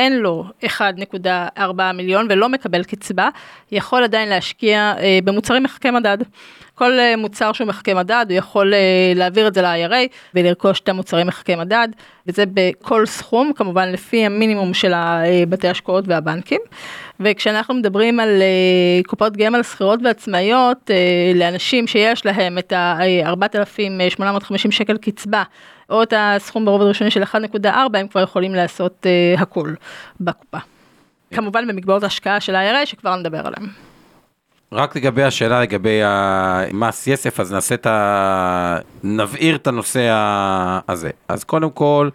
שאין לו 1.4 מיליון ולא מקבל קצבה, יכול עדיין להשקיע אה, במוצרים מחכי מדד. כל אה, מוצר שהוא מחכה מדד, הוא יכול אה, להעביר את זה ל-IRA ולרכוש את המוצרים מחכי מדד, וזה בכל סכום, כמובן לפי המינימום של בתי השקעות והבנקים. וכשאנחנו מדברים על אה, קופות גמל שכירות ועצמאיות, אה, לאנשים שיש להם את ה-4,850 שקל קצבה, או את הסכום ברובד ראשוני של 1.4, הם כבר יכולים לעשות אה, הכל בקופה. כמובן במגבלות ההשקעה של ה-IRA שכבר נדבר עליהם. רק לגבי השאלה לגבי המס יסף, אז נעשה את ה... נבעיר את הנושא הזה. אז קודם כל,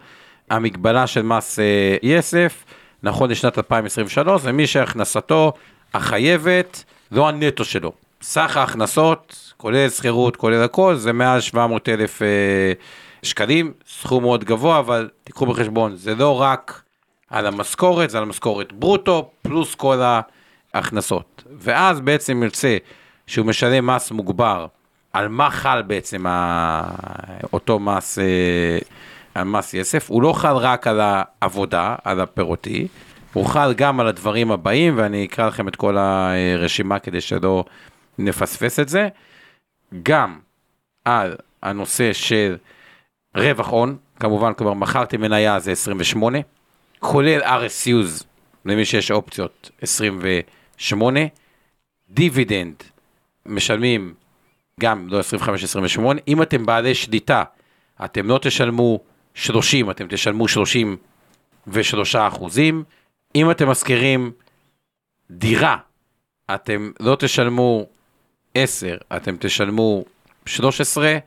המגבלה של מס אה, יסף, נכון לשנת 2023, זה מי שהכנסתו החייבת, לא הנטו שלו. סך ההכנסות, כולל שכירות, כולל הכל, זה מעל 700 אלף אה, שקלים, סכום מאוד גבוה, אבל תיקחו בחשבון, זה לא רק על המשכורת, זה על המשכורת ברוטו, פלוס כל ההכנסות. ואז בעצם יוצא שהוא משלם מס מוגבר, על מה חל בעצם ה... אותו מס, אה, המס יסף, הוא לא חל רק על העבודה, על הפירותי, הוא חל גם על הדברים הבאים, ואני אקרא לכם את כל הרשימה כדי שלא נפספס את זה. גם על הנושא של רווח הון, כמובן, כלומר, מכרתי מניה זה 28, כולל RSUs, למי שיש אופציות, 28, דיבידנד, משלמים גם לא 25-28, אם אתם בעלי שליטה, אתם לא תשלמו 30, אתם תשלמו 33 אחוזים, אם אתם משכירים דירה, אתם לא תשלמו 10, אתם תשלמו 13,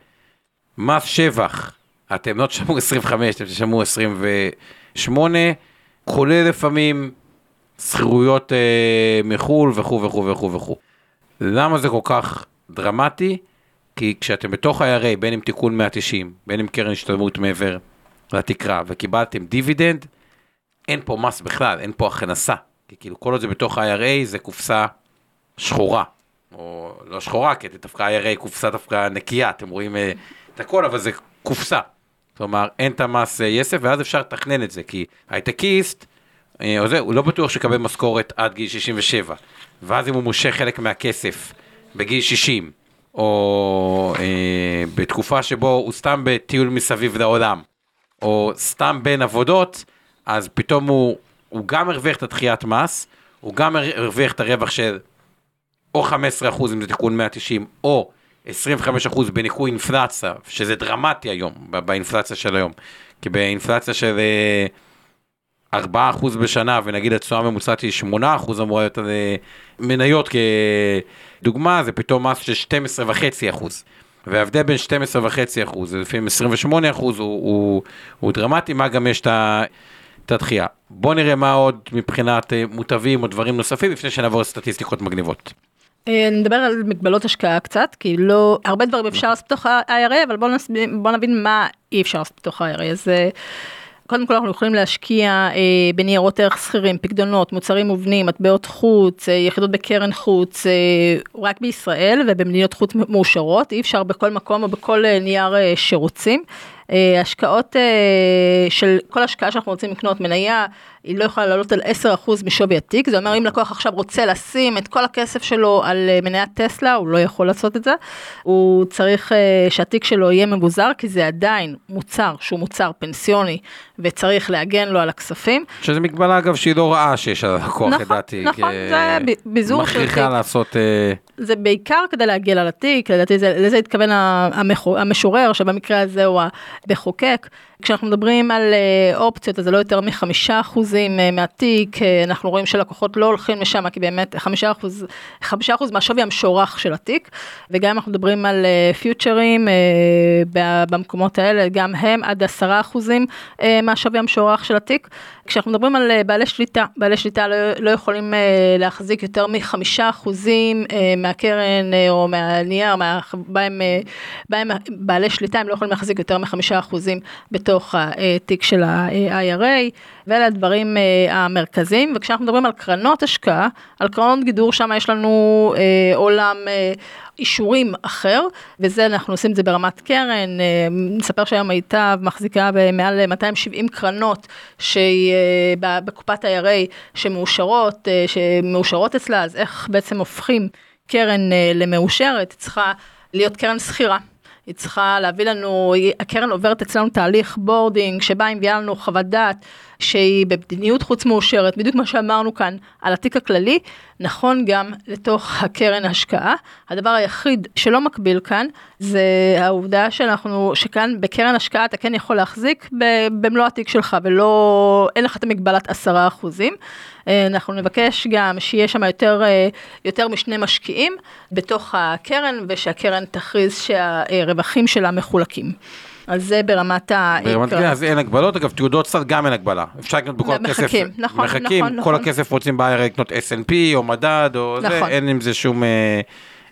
מס שבח, אתם לא תשלמו 25, אתם תשלמו 28, כולל לפעמים שכירויות אה, מחו"ל וכו' וכו' וכו' וכו'. למה זה כל כך דרמטי? כי כשאתם בתוך ה-IRA, בין אם תיקון 190, בין אם קרן השתלמות מעבר לתקרה, וקיבלתם דיבידנד, אין פה מס בכלל, אין פה הכנסה. כי כאילו כל עוד זה בתוך ה-IRA זה קופסה שחורה. או לא שחורה, כי דווקא ה-IRA קופסה דווקא נקייה, אתם רואים אה, את הכל, אבל זה קופסה. כלומר, אין את המס אה, יסף, ואז אפשר לתכנן את זה, כי הייטקיסט, אה, או זה, הוא לא בטוח שיקבל משכורת עד גיל 67, ואז אם הוא מושך חלק מהכסף בגיל 60, או אה, בתקופה שבו הוא סתם בטיול מסביב לעולם, או סתם בין עבודות, אז פתאום הוא, הוא גם הרוויח את הדחיית מס, הוא גם הרוויח את הרווח של או 15% אם זה תיקון 190, או 25% בניכוי אינפלציה, שזה דרמטי היום, באינפלציה של היום. כי באינפלציה של אה, 4% בשנה, ונגיד התשואה הממוצעת היא 8% אמורה להיות על אה, מניות כדוגמה, זה פתאום מס של 12.5%. וההבדל בין 12.5% לפעמים 28% הוא, הוא, הוא דרמטי, מה גם יש. את הדחייה. בואו נראה מה עוד מבחינת אה, מוטבים או דברים נוספים, לפני שנעבור לסטטיסטיקות מגניבות. אה, נדבר על מגבלות השקעה קצת, כי לא, הרבה דברים אפשר לעשות בתוך ה-IRA, אבל בואו בוא נבין מה אי אפשר לעשות בתוך ה-IRA. אז אה, קודם כל אנחנו יכולים להשקיע אה, בניירות ערך שכירים, פקדונות, מוצרים מובנים, מטבעות חוץ, אה, יחידות בקרן חוץ, אה, רק בישראל ובמדינות חוץ מאושרות, אי אפשר בכל מקום או בכל אה, נייר אה, שרוצים. אה, השקעות של כל השקעה שאנחנו רוצים לקנות מניה, היא לא יכולה לעלות על 10% משווי התיק, זה אומר אם לקוח עכשיו רוצה לשים את כל הכסף שלו על אה, מניית טסלה, הוא לא יכול לעשות את זה, הוא צריך אה, שהתיק שלו יהיה מבוזר, כי זה עדיין מוצר שהוא מוצר פנסיוני, וצריך להגן לו על הכספים. שזה מגבלה אגב שהיא לא רעה שיש על הלקוח נכון, לדעתי. נכון, כי- זה ביזור של מכריחה תיק. לעשות... אה, זה בעיקר כדי להגיע על התיק, לדעתי זה, לזה התכוון המשורר, שבמקרה הזה הוא המחוקק. כשאנחנו מדברים על אה, אופציות, אז זה לא יותר מחמישה אחוזים אה, מהתיק, אה, אנחנו רואים שלקוחות לא הולכים לשם, כי באמת חמישה אחוז, חמישה אחוז מהשווי המשוערך של התיק, וגם אנחנו מדברים על פיוטרים במקומות האלה, גם הם עד עשרה אחוזים מהשווי המשוערך של התיק. כשאנחנו מדברים על בעלי שליטה, בעלי שליטה לא, לא יכולים להחזיק יותר מחמישה אחוזים מהקרן או מהנייר, מה, בהם, בהם בעלי שליטה הם לא יכולים להחזיק יותר מחמישה אחוזים בתוך התיק של ה-IRA, ואלה הדברים אה, המרכזיים, וכשאנחנו מדברים על קרנות השקעה, על קרנות גידור, שם יש לנו אה, עולם אה, אישורים אחר, וזה אנחנו עושים את זה ברמת קרן, נספר שהיום מיטב מחזיקה במעל 270 קרנות שהיא בקופת ה-IRA שמאושרות, שמאושרות אצלה, אז איך בעצם הופכים קרן לא מאושרת, צריכה להיות קרן סחירה. היא צריכה להביא לנו, הקרן עוברת אצלנו תהליך boarding, שבה היא מביאה לנו חוות דעת שהיא במדיניות חוץ מאושרת, בדיוק מה שאמרנו כאן על התיק הכללי, נכון גם לתוך הקרן השקעה. הדבר היחיד שלא מקביל כאן זה העובדה שאנחנו, שכאן בקרן השקעה אתה כן יכול להחזיק במלוא התיק שלך ולא, אין לך את המגבלת עשרה אחוזים. אה, אנחנו נבקש גם שיהיה שם יותר, אה, יותר משני משקיעים בתוך הקרן ושהקרן תכריז שהרווחים שלה מחולקים. אז זה ברמת ה... ברמת כן, אז אין הגבלות, אגב תעודות סל גם אין הגבלה, אפשר לקנות בכל הכסף, מחכים, נכון, מחכים, נכון, כל נכון. הכסף רוצים ב-IRA לקנות S&P או מדד או זה, נכון. אין עם זה שום אה,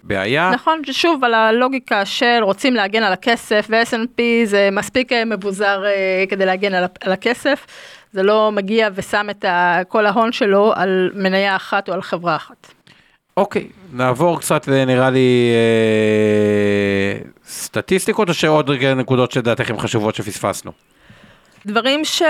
בעיה. נכון, שוב על הלוגיקה של רוצים להגן על הכסף ו-S&P זה מספיק אה, מבוזר אה, כדי להגן על, על הכסף, זה לא מגיע ושם את ה- כל ההון שלו על מניה אחת או על חברה אחת. אוקיי, נעבור קצת ל- נראה לי אה, סטטיסטיקות או שעוד רגע נקודות שלדעתך הן חשובות שפספסנו. דברים ש...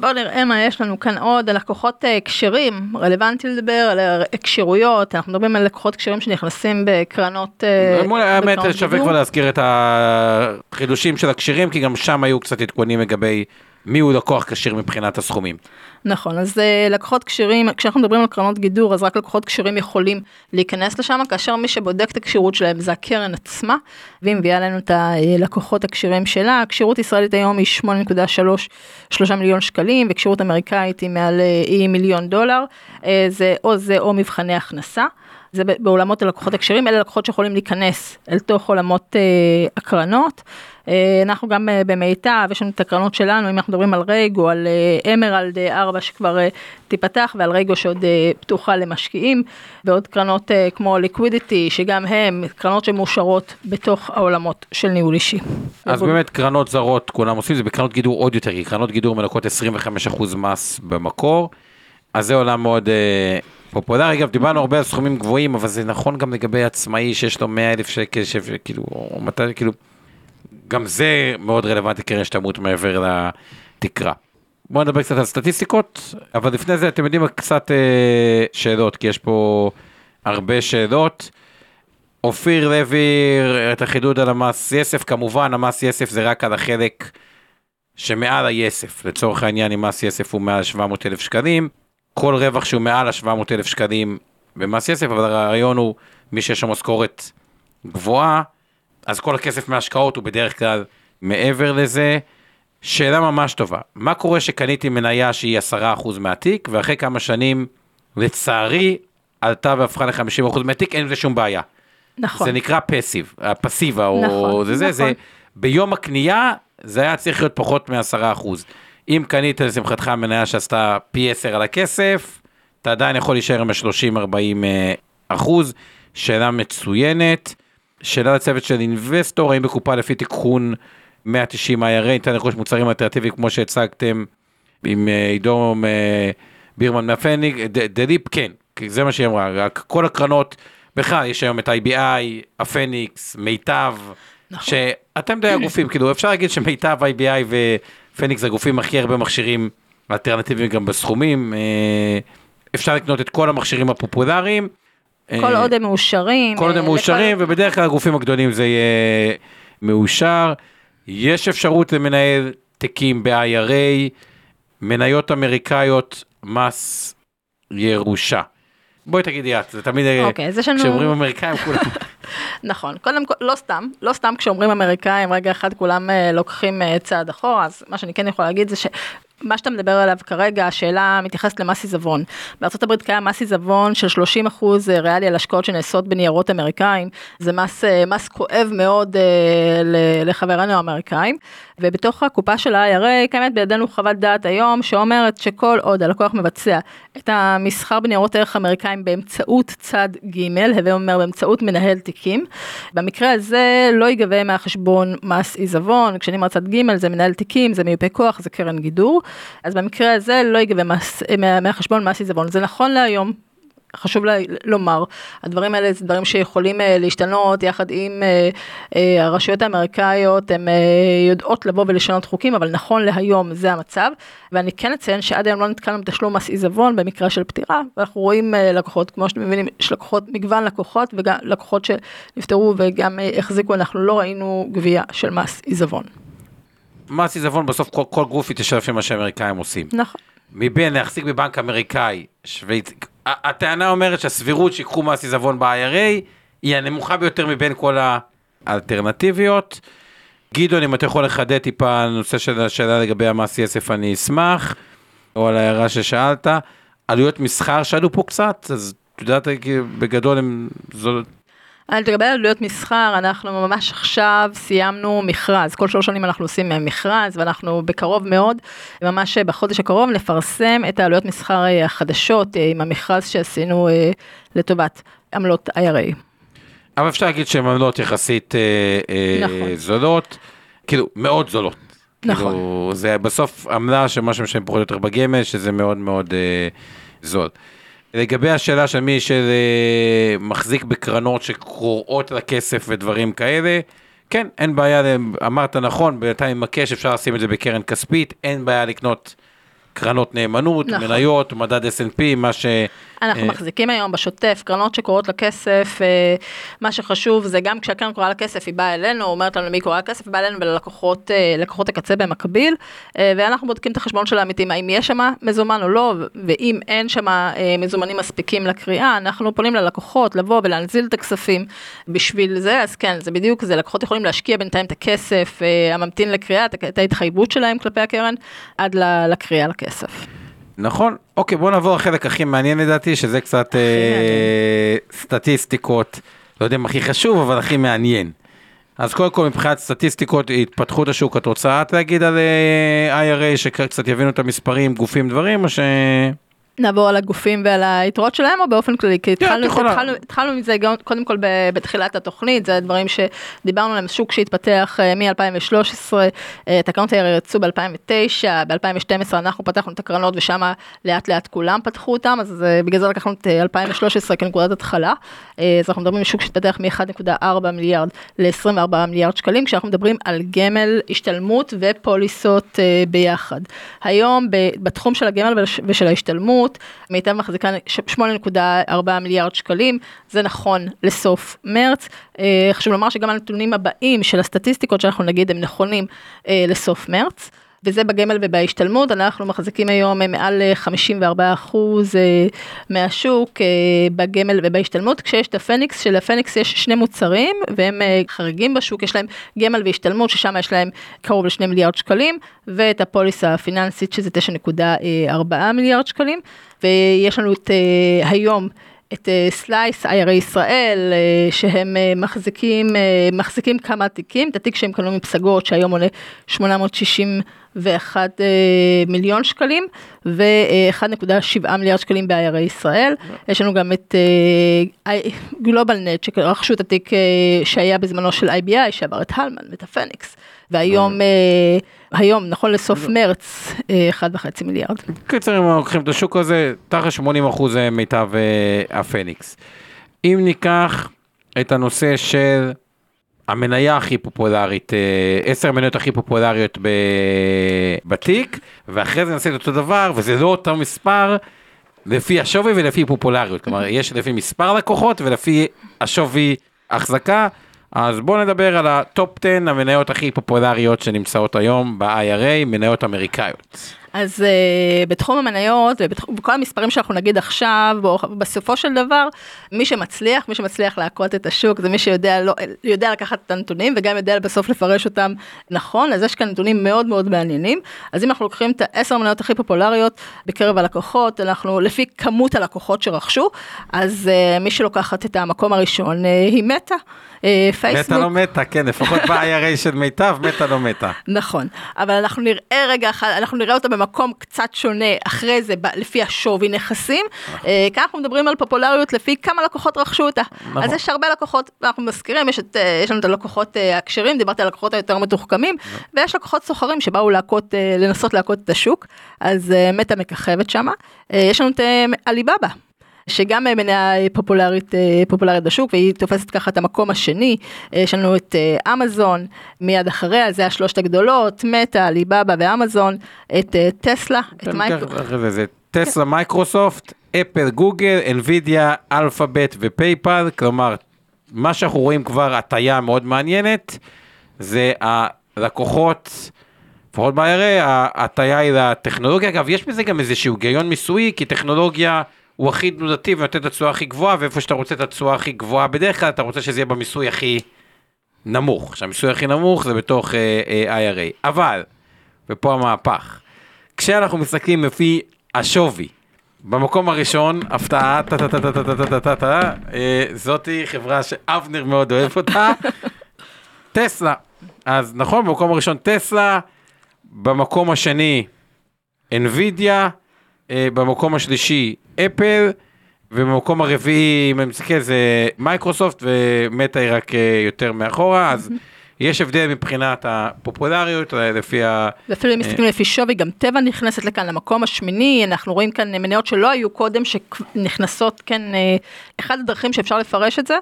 בואו נראה מה יש לנו כאן עוד, הלקוחות אה, כשרים, רלוונטי לדבר על כשירויות, אנחנו מדברים על לקוחות כשרים שנכנסים בקרנות... אה, מול האמת שווה. כבר להזכיר את החידושים של הכשירים כי גם שם היו קצת עדכונים לגבי מי הוא לקוח כשיר מבחינת הסכומים. נכון, אז אה, לקוחות כשרים, כשאנחנו מדברים על קרנות גידור, אז רק לקוחות כשרים יכולים להיכנס לשם, כאשר מי שבודק את הכשירות שלהם זה הקרן עצמה, והיא מביאה לנו את הלקוחות הכשירים שלה. הכשירות ישראלית היום היא 8.3 מיליון שקלים, וכשירות אמריקאית היא מעל, אה, היא מיליון דולר, אה, זה או זה או מבחני הכנסה. זה בעולמות הלקוחות הכשרים, אלה לקוחות שיכולים להיכנס אל תוך עולמות אה, הקרנות. אה, אנחנו גם אה, במיטב, יש לנו את הקרנות שלנו, אם אנחנו מדברים על רייגו, על אה, אמרלד אה, 4 שכבר תיפתח, ועל רייגו שעוד פתוחה למשקיעים, ועוד קרנות כמו ליקווידיטי, שגם הם קרנות שמאושרות בתוך העולמות של ניהול אישי. אז באמת קרנות זרות כולם עושים זה בקרנות גידור עוד יותר כי קרנות גידור מנקות 25% מס במקור. אז זה עולם מאוד פופולרי אגב דיברנו הרבה על סכומים גבוהים אבל זה נכון גם לגבי עצמאי שיש לו 100 אלף שקל שכאילו או 200 כאילו גם זה מאוד רלוונטי קרן השתלמות מעבר לתקרה. בואו נדבר קצת על סטטיסטיקות אבל לפני זה אתם יודעים קצת אה, שאלות כי יש פה הרבה שאלות. אופיר לוי, את החידוד על המס יסף, כמובן המס יסף זה רק על החלק שמעל היסף, לצורך העניין אם מס יסף הוא מעל 700 אלף שקלים, כל רווח שהוא מעל ה-700 אלף שקלים במס יסף, אבל הרעיון הוא מי שיש לו משכורת גבוהה, אז כל הכסף מההשקעות הוא בדרך כלל מעבר לזה. שאלה ממש טובה, מה קורה שקניתי מניה שהיא 10% מהתיק, ואחרי כמה שנים, לצערי, עלתה והפכה ל-50% מהתיק, אין לזה שום בעיה. נכון. זה נקרא פסיב, הפסיבה או נכון, זה זה, נכון. זה ביום הקנייה זה היה צריך להיות פחות מ-10%. אם קנית לשמחתך מניה שעשתה פי 10 על הכסף, אתה עדיין יכול להישאר עם ה-30-40 אה, אחוז, שאלה מצוינת. שאלה לצוות של אינבסטור, האם בקופה לפי תיקון 190 IRA ניתן לרכוש מוצרים אלטרנטיביים כמו שהצגתם עם אה, עידו אה, בירמן מהפניק, ד- דליפ כן, זה מה שהיא אמרה, רק כל הקרנות, בכלל יש היום את IBI, הפניקס, מיטב, נכון. שאתם די הגופים, כאילו אפשר להגיד שמיטב, IBI ופניקס זה הגופים הכי הרבה מכשירים אלטרנטיביים גם בסכומים, אה, אפשר לקנות את כל המכשירים הפופולריים. כל אה, עוד הם מאושרים. כל עוד הם אה, מאושרים, ובדרך כלל הגופים הגדולים זה יהיה מאושר. יש אפשרות למנהל תיקים ב-IRA, מניות אמריקאיות, מס ירושה. בואי תגידי את, זה תמיד, אה, אוקיי, כשאומרים אמריקאים כולם, נכון, קודם כל, לא סתם, לא סתם כשאומרים אמריקאים, רגע אחד כולם אה, לוקחים אה, צעד אחורה, אז מה שאני כן יכולה להגיד זה שמה שאתה מדבר עליו כרגע, השאלה מתייחסת למס עיזבון. בארה"ב קיים מס עיזבון של 30 אחוז ריאלי על השקעות שנעשות בניירות אמריקאים, זה מס, אה, מס כואב מאוד אה, לחברינו האמריקאים, ובתוך הקופה של ה-IRA קיימת בידינו חוות דעת היום שאומרת שכל עוד הלקוח מבצע את המסחר בניירות ערך אמריקאים באמצעות צד ג', הווה אומר באמצעות מנהל תיקים, במקרה הזה לא ייגבה מהחשבון מס עיזבון, כשאני אומרת צד ג' זה מנהל תיקים, זה מיופה כוח, זה קרן גידור, אז במקרה הזה לא ייגבה מהחשבון מס עיזבון, זה נכון להיום. חשוב לה, לומר, הדברים האלה זה דברים שיכולים uh, להשתנות יחד עם uh, uh, הרשויות האמריקאיות, הן uh, יודעות לבוא ולשנות חוקים, אבל נכון להיום זה המצב, ואני כן אציין שעד היום לא נתקלנו בתשלום מס עיזבון במקרה של פטירה, ואנחנו רואים uh, לקוחות, כמו שאתם מבינים, יש לקוחות, מגוון לקוחות, וגם לקוחות שנפטרו וגם uh, החזיקו, אנחנו לא ראינו גבייה של מס עיזבון. מס עיזבון בסוף כל, כל גוף יתיישב לפי מה שהאמריקאים עושים. נכון. מבין להחזיק בבנק אמריקאי, שוויץ... הטענה אומרת שהסבירות שיקחו מס עיזבון ב-IRA היא הנמוכה ביותר מבין כל האלטרנטיביות. גדעון, אם אתה יכול לחדד טיפה הנושא של השאלה לגבי המס יסף, אני אשמח, או על ההערה ששאלת. עלויות מסחר שעלו פה קצת, אז את יודעת, בגדול הם... זו... אז לגבי עלויות מסחר, אנחנו ממש עכשיו סיימנו מכרז, כל שלוש שנים אנחנו עושים מכרז ואנחנו בקרוב מאוד, ממש בחודש הקרוב נפרסם את העלויות מסחר אה, החדשות אה, עם המכרז שעשינו אה, לטובת עמלות IRA. אבל אפשר להגיד שהן עמלות יחסית נכון. זולות, כאילו מאוד זולות. נכון. כאילו, זה בסוף עמלה של מה שמשלם פחות או יותר בגמל, שזה מאוד מאוד אה, זול. לגבי השאלה של מי שמחזיק בקרנות שקוראות לכסף ודברים כאלה, כן, אין בעיה, אמרת נכון, בינתיים עם הקש אפשר לשים את זה בקרן כספית, אין בעיה לקנות קרנות נאמנות, נכון. מניות, מדד S&P, מה ש... אנחנו אה, מחזיקים היום בשוטף קרנות שקוראות לכסף, אה, מה שחשוב זה גם כשהקרן קוראה לכסף היא באה אלינו, אומרת לנו למי קוראה לכסף, היא באה אלינו וללקוחות אה, הקצה במקביל, ואנחנו בודקים את החשבון של העמיתים, האם יש שם מזומן או לא, ואם אין שם מזומנים מספיקים לקריאה, אנחנו פונים ללקוחות לבוא ולהנזיל את הכספים בשביל זה, אז כן, זה בדיוק זה, לקוחות יכולים להשקיע בינתיים את הכסף הממתין לקריאה, את- ההתחייבות שלהם כלפי הקרן, עד לקריאה לכסף. נכון, אוקיי בוא נעבור לחלק הכי מעניין לדעתי, שזה קצת אה, סטטיסטיקות, לא יודע אם הכי חשוב, אבל הכי מעניין. אז קודם כל מבחינת סטטיסטיקות, התפתחות השוק, את רוצה את להגיד על אה, IRA, שקצת יבינו את המספרים, גופים, דברים, או ש... נעבור על הגופים ועל היתרות שלהם או באופן כללי? כי את התחלנו, יכולה. התחלנו, התחלנו מזה גם, קודם כל בתחילת התוכנית, זה הדברים שדיברנו עליהם, שוק שהתפתח אה, מ-2013, תקנות העיר יצאו ב-2009, ב-2012 אנחנו פתחנו את הקרנות ושם לאט לאט כולם פתחו אותם, אז אה, בגלל זה לקחנו את אה, 2013 כנקודת התחלה. אה, אז אנחנו מדברים על שוק שהתפתח מ-1.4 מיליארד ל-24 מיליארד שקלים, כשאנחנו מדברים על גמל, השתלמות ופוליסות אה, ביחד. היום בתחום של הגמל וש- ושל ההשתלמות, מיטב מחזיקה ש- 8.4 מיליארד שקלים, זה נכון לסוף מרץ. אה, חשוב לומר שגם הנתונים הבאים של הסטטיסטיקות שאנחנו נגיד הם נכונים אה, לסוף מרץ. וזה בגמל ובהשתלמות, אנחנו מחזיקים היום אה, מעל אה, 54 אחוז אה, מהשוק אה, בגמל ובהשתלמות, כשיש את הפניקס, שלפניקס יש שני מוצרים והם אה, חריגים בשוק, יש להם גמל והשתלמות, ששם יש להם קרוב ל-2 מיליארד שקלים, ואת הפוליסה הפיננסית שזה 9.4 מיליארד שקלים, ויש לנו את אה, היום את סלייס, IRA ישראל, אה, שהם אה, מחזיקים, אה, מחזיקים כמה תיקים, את התיק שהם קנו מפסגות שהיום עולה 861 אה, מיליון שקלים ו-1.7 מיליארד שקלים ב-IRA ישראל. יש לנו גם את גלובל נט שרכשו את התיק אה, שהיה בזמנו של IBI שעבר את הלמן ואת הפניקס והיום, אה, היום נכון לסוף מרץ, אה, 1.5 מיליארד. קיצר, אם לוקחים את השוק הזה, תחת 80 אחוז מיטב אה, הפניקס. אם ניקח את הנושא של המניה הכי פופולרית, אה, עשר המניות הכי פופולריות ב... בתיק, ואחרי זה נעשה את אותו דבר, וזה לא אותו מספר, לפי השווי ולפי פופולריות. כלומר, יש לפי מספר לקוחות ולפי השווי החזקה. אז בואו נדבר על ה top 10 המניות הכי פופולריות שנמצאות היום ב-IRA, מניות אמריקאיות. אז uh, בתחום המניות ובכל המספרים שאנחנו נגיד עכשיו, בסופו של דבר, מי שמצליח, מי שמצליח להכות את השוק, זה מי שיודע לא, יודע לקחת את הנתונים וגם יודע בסוף לפרש אותם נכון, אז יש כאן נתונים מאוד מאוד מעניינים. אז אם אנחנו לוקחים את העשר המניות הכי פופולריות בקרב הלקוחות, אנחנו לפי כמות הלקוחות שרכשו, אז uh, מי שלוקחת את המקום הראשון uh, היא מטא. פייסבוק. מטה לא מטה, כן, לפחות ב-IRA של מיטב, מטה לא מטה. נכון, אבל אנחנו נראה רגע אחד, אנחנו נראה אותה במקום קצת שונה אחרי זה, ב- לפי השווי נכסים. אה, כאן אנחנו מדברים על פופולריות לפי כמה לקוחות רכשו אותה. נכון. אז יש הרבה לקוחות, אנחנו מזכירים, יש, את, אה, יש לנו את הלקוחות אה, הכשרים, דיברתי על הלקוחות היותר מתוחכמים, ויש לקוחות סוחרים שבאו להכות, אה, לנסות להכות את השוק, אז אה, מטא מככבת שמה. אה, יש לנו את אה, עליבאבא. שגם מניה פופולרית, אה, פופולרית בשוק והיא תופסת ככה את המקום השני, אה, יש לנו את אה, אמזון מיד אחריה, זה השלושת הגדולות, מטא, עליבאבא ואמזון, את טסלה, את מייקרו, אחרי זה, זה טסלה, מייקרוסופט, אפל, גוגל, אנווידיה, אלפאבית ופייפל, כלומר, מה שאנחנו רואים כבר הטיה מאוד מעניינת, זה הלקוחות, לפחות ב-IRA, ההטייה היא לטכנולוגיה. אגב, יש בזה גם איזשהו היגיון מיסויי, כי טכנולוגיה הוא הכי תנודתי ונותן את התשואה הכי גבוהה, ואיפה שאתה רוצה את התשואה הכי גבוהה בדרך כלל, אתה רוצה שזה יהיה במיסוי הכי נמוך. שהמיסוי הכי נמוך זה בתוך uh, uh, IRA. אבל, ופה המהפך, כשאנחנו מסתכלים לפי השווי, במקום הראשון, הפתעה, טה טה טה טה טה טה טה טה טה, זאתי חברה שאבנר מאוד אוהב אותה, טסלה. אז נכון, במקום הראשון טסלה, במקום השני NVIDIA, אה, במקום השלישי אפל, ובמקום הרביעי, אם אני מסתכל, זה מייקרוסופט, ומטה היא רק אה, יותר מאחורה, אז יש הבדל מבחינת הפופולריות, אה, לפי ה... ואפילו אם מסתכלים לפי שווי, גם טבע נכנסת לכאן למקום השמיני, אנחנו רואים כאן מניות שלא היו קודם, שנכנסות, כן, אחד הדרכים שאפשר לפרש את זה,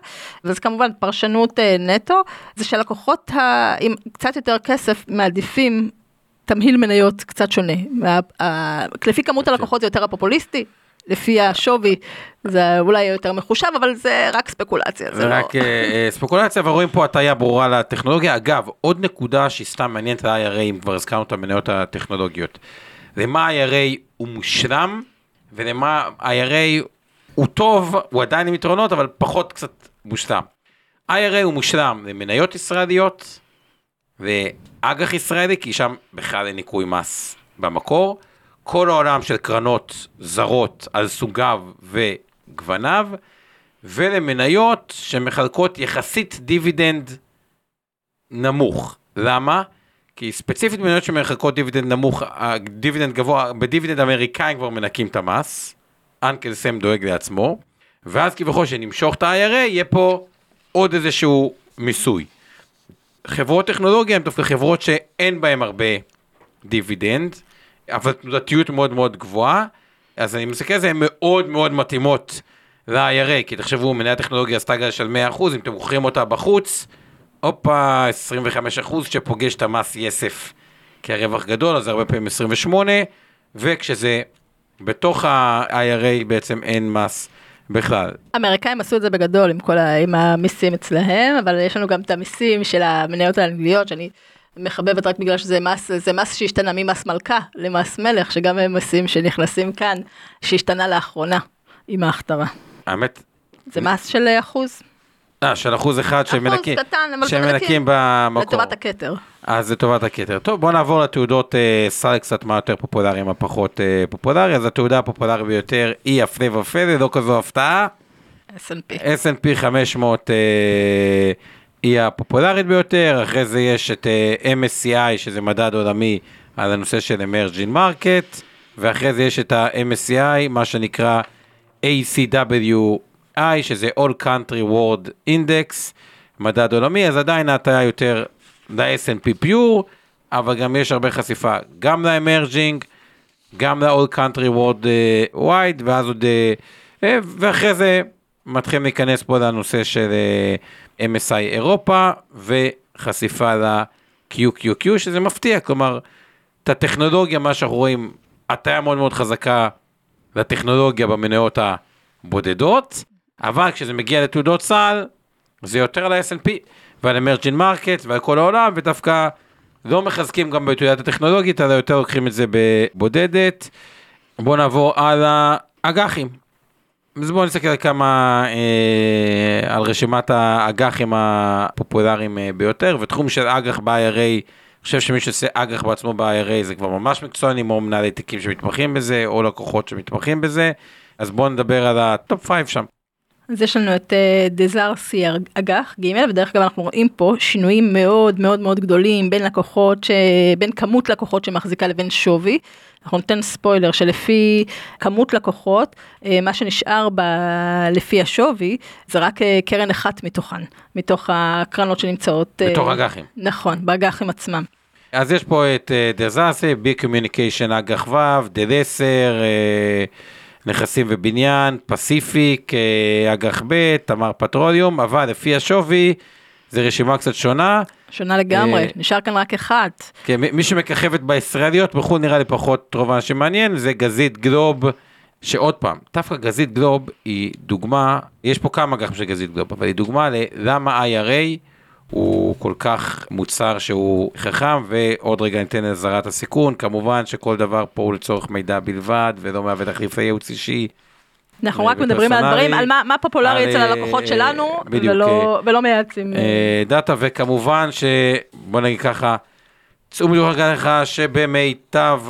וזה כמובן פרשנות נטו, זה שלקוחות עם קצת יותר כסף מעדיפים תמהיל מניות קצת שונה. לפי כמות הלקוחות זה יותר הפופוליסטי, לפי השווי זה אולי יותר מחושב, אבל זה רק ספקולציה. זה, לא- רק לא... ספקולציה, ורואים פה הטעיה ברורה לטכנולוגיה. אגב, עוד נקודה שהיא סתם מעניינת ל-IRA, אם כבר הזכרנו את המניות הטכנולוגיות. למה ה-IRA הוא מושלם, ולמה ה-IRA הוא טוב, הוא עדיין עם יתרונות, אבל פחות קצת מושלם. IRA הוא מושלם למניות ישראליות, ואג"ח ישראלי, כי שם בכלל אין ניכוי מס במקור. כל העולם של קרנות זרות על סוגיו וגווניו, ולמניות שמחלקות יחסית דיבידנד נמוך. למה? כי ספציפית מניות שמחלקות דיבידנד נמוך, דיבידנד גבוה, בדיבידנד אמריקאים כבר מנקים את המס, אנקל סם דואג לעצמו, ואז כביכול שנמשוך את ה-IRA, יהיה פה עוד איזשהו מיסוי. חברות טכנולוגיה הן דווקא חברות שאין בהן הרבה דיבידנד, אבל תנודתיות מאוד מאוד גבוהה, אז אני מסתכל על זה, הן מאוד מאוד מתאימות ל-IRA, כי תחשבו, מניה טכנולוגיה עשתה גל של 100%, אם אתם מוכרים אותה בחוץ, הופה, 25% שפוגש את המס יסף כרווח גדול, אז הרבה פעמים 28, וכשזה בתוך ה-IRA בעצם אין מס בכלל. האמריקאים עשו את זה בגדול עם כל ה... עם המיסים אצלהם, אבל יש לנו גם את המיסים של המניות האנגליות, שאני מחבבת רק בגלל שזה מס, זה מס שהשתנה ממס מלכה למס מלך, שגם הם מיסים שנכנסים כאן, שהשתנה לאחרונה עם ההכתרה. האמת... זה מס של אחוז. אה, של אחוז אחד שמנקים, שמנקים במקור. לטובת הכתר. אז לטובת הכתר. טוב, בוא נעבור לתעודות אה, סל קצת מה יותר פופולרי, מה פחות אה, פופולרי. אז התעודה הפופולרית ביותר היא הפלא ופלא, לא כזו הפתעה. S&P. S&P 500 אה, היא הפופולרית ביותר, אחרי זה יש את אה, MSCI, שזה מדד עולמי על הנושא של emerging market, ואחרי זה יש את ה-MSCI, מה שנקרא ACWI, שזה All Country World Index, מדד עולמי, אז עדיין ההטיה יותר ל-S&P Pure, אבל גם יש הרבה חשיפה גם ל-Emerging, גם ל-All Country World uh, Wide, ואז עוד, uh, ואחרי זה מתחילים להיכנס פה לנושא של MSI אירופה, וחשיפה ל-QQQ, שזה מפתיע, כלומר, את הטכנולוגיה, מה שאנחנו רואים, הטיה מאוד מאוד חזקה לטכנולוגיה במניות הבודדות, אבל כשזה מגיע לתעודות סל, זה יותר ל-S&P ועל emerging market ועל כל העולם, ודווקא לא מחזקים גם בתעודת הטכנולוגית, אלא יותר לוקחים את זה בבודדת. בואו נעבור על האג"חים. אז בואו נסתכל על כמה, אה, על רשימת האג"חים הפופולריים אה, ביותר, ותחום של אג"ח ב-IRA, אני חושב שמי שעושה אג"ח בעצמו ב-IRA זה כבר ממש מקצוענים, או מנהלי תיקים שמתמחים בזה, או לקוחות שמתמחים בזה, אז בואו נדבר על ה top 5 שם. אז יש לנו את דזרסי אג"ח ג' ודרך אגב אנחנו רואים פה שינויים מאוד מאוד מאוד גדולים בין לקוחות, ש... בין כמות לקוחות שמחזיקה לבין שווי. אנחנו ניתן ספוילר שלפי כמות לקוחות, אה, מה שנשאר ב... לפי השווי, זה רק אה, קרן אחת מתוכן, מתוך הקרנות שנמצאות. אה, בתוך אג"חים. נכון, באג"חים עצמם. אז יש פה את דזרסי, בי קומיוניקיישן אג"ח ו', דלסר, נכסים ובניין, פסיפיק, אג"ח ב', תמר פטרוליום, אבל לפי השווי, זה רשימה קצת שונה. שונה לגמרי, נשאר כאן רק אחד. כן, מי שמככבת בישראליות, בחו"ל נראה לי פחות רוב האנשים מעניין, זה גזית גלוב, שעוד פעם, דווקא גזית גלוב היא דוגמה, יש פה כמה אג"חים של גזית גלוב, אבל היא דוגמה ללמה IRA הוא כל כך מוצר שהוא חכם, ועוד רגע ניתן אזהרת הסיכון. כמובן שכל דבר פה הוא לצורך מידע בלבד, ולא מהווה תחליפי ייעוץ אישי. אנחנו רק ופרסונלי, מדברים על הדברים, על מה, מה פופולרי אצל אה, הלקוחות שלנו, בדיוק, ולא, ולא מייעצים. אה, דאטה, וכמובן שבוא נגיד ככה, צאו מדובר לך שבמיטב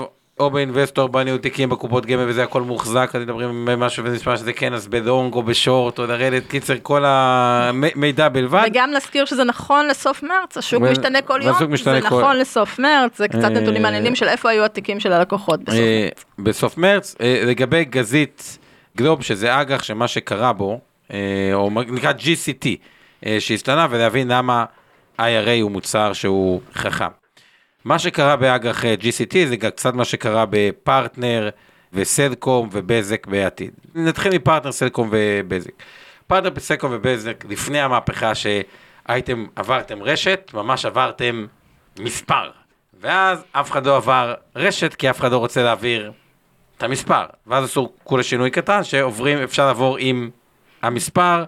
או באינבסטור בניהול תיקים בקופות גמל וזה הכל מוחזק, אז מדברים על משהו וזה נשמע שזה כן, אז בלונג או בשורט או לרדת, קיצר כל המידע בלבד. וגם נזכיר שזה נכון לסוף מרץ, השוק ו- משתנה כל יום, משתנה זה כל- נכון לסוף מרץ, זה קצת אה, נתונים מעניינים של איפה היו התיקים של הלקוחות בסוף אה, מרץ. בסוף מרץ, אה, לגבי גזית גלוב, שזה אג"ח שמה שקרה בו, אה, או נקרא GCT, אה, שהשתנה, ולהבין למה IRA הוא מוצר שהוא חכם. מה שקרה באג"ח אה, GCT זה גם קצת מה שקרה בפרטנר וסלקום ובזק בעתיד. נתחיל מפרטנר, סלקום ובזק. פרטנר, סלקום ובזק, לפני המהפכה שהייתם, עברתם רשת, ממש עברתם מספר. ואז אף אחד לא עבר רשת, כי אף אחד לא רוצה להעביר את המספר. ואז עשו כולה שינוי קטן, שעוברים, אפשר לעבור עם המספר,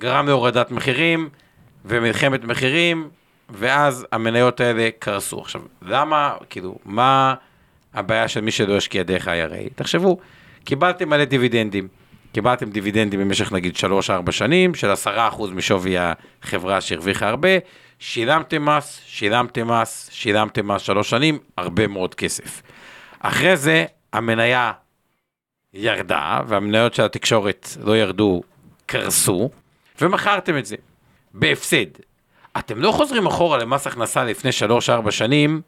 גרם להורדת מחירים ומלחמת מחירים, ואז המניות האלה קרסו. עכשיו, למה, כאילו, מה הבעיה של מי שלא השקיע דרך ה-IRA? תחשבו, קיבלתם מלא דיבידנדים. קיבלתם דיבידנדים במשך נגיד 3-4 שנים, של 10% משווי החברה שהרוויחה הרבה, שילמתם מס, שילמתם מס, שילמתם מס 3 שנים, הרבה מאוד כסף. אחרי זה המניה ירדה, והמניות של התקשורת לא ירדו, קרסו, ומכרתם את זה בהפסד. אתם לא חוזרים אחורה למס הכנסה לפני 3-4 שנים,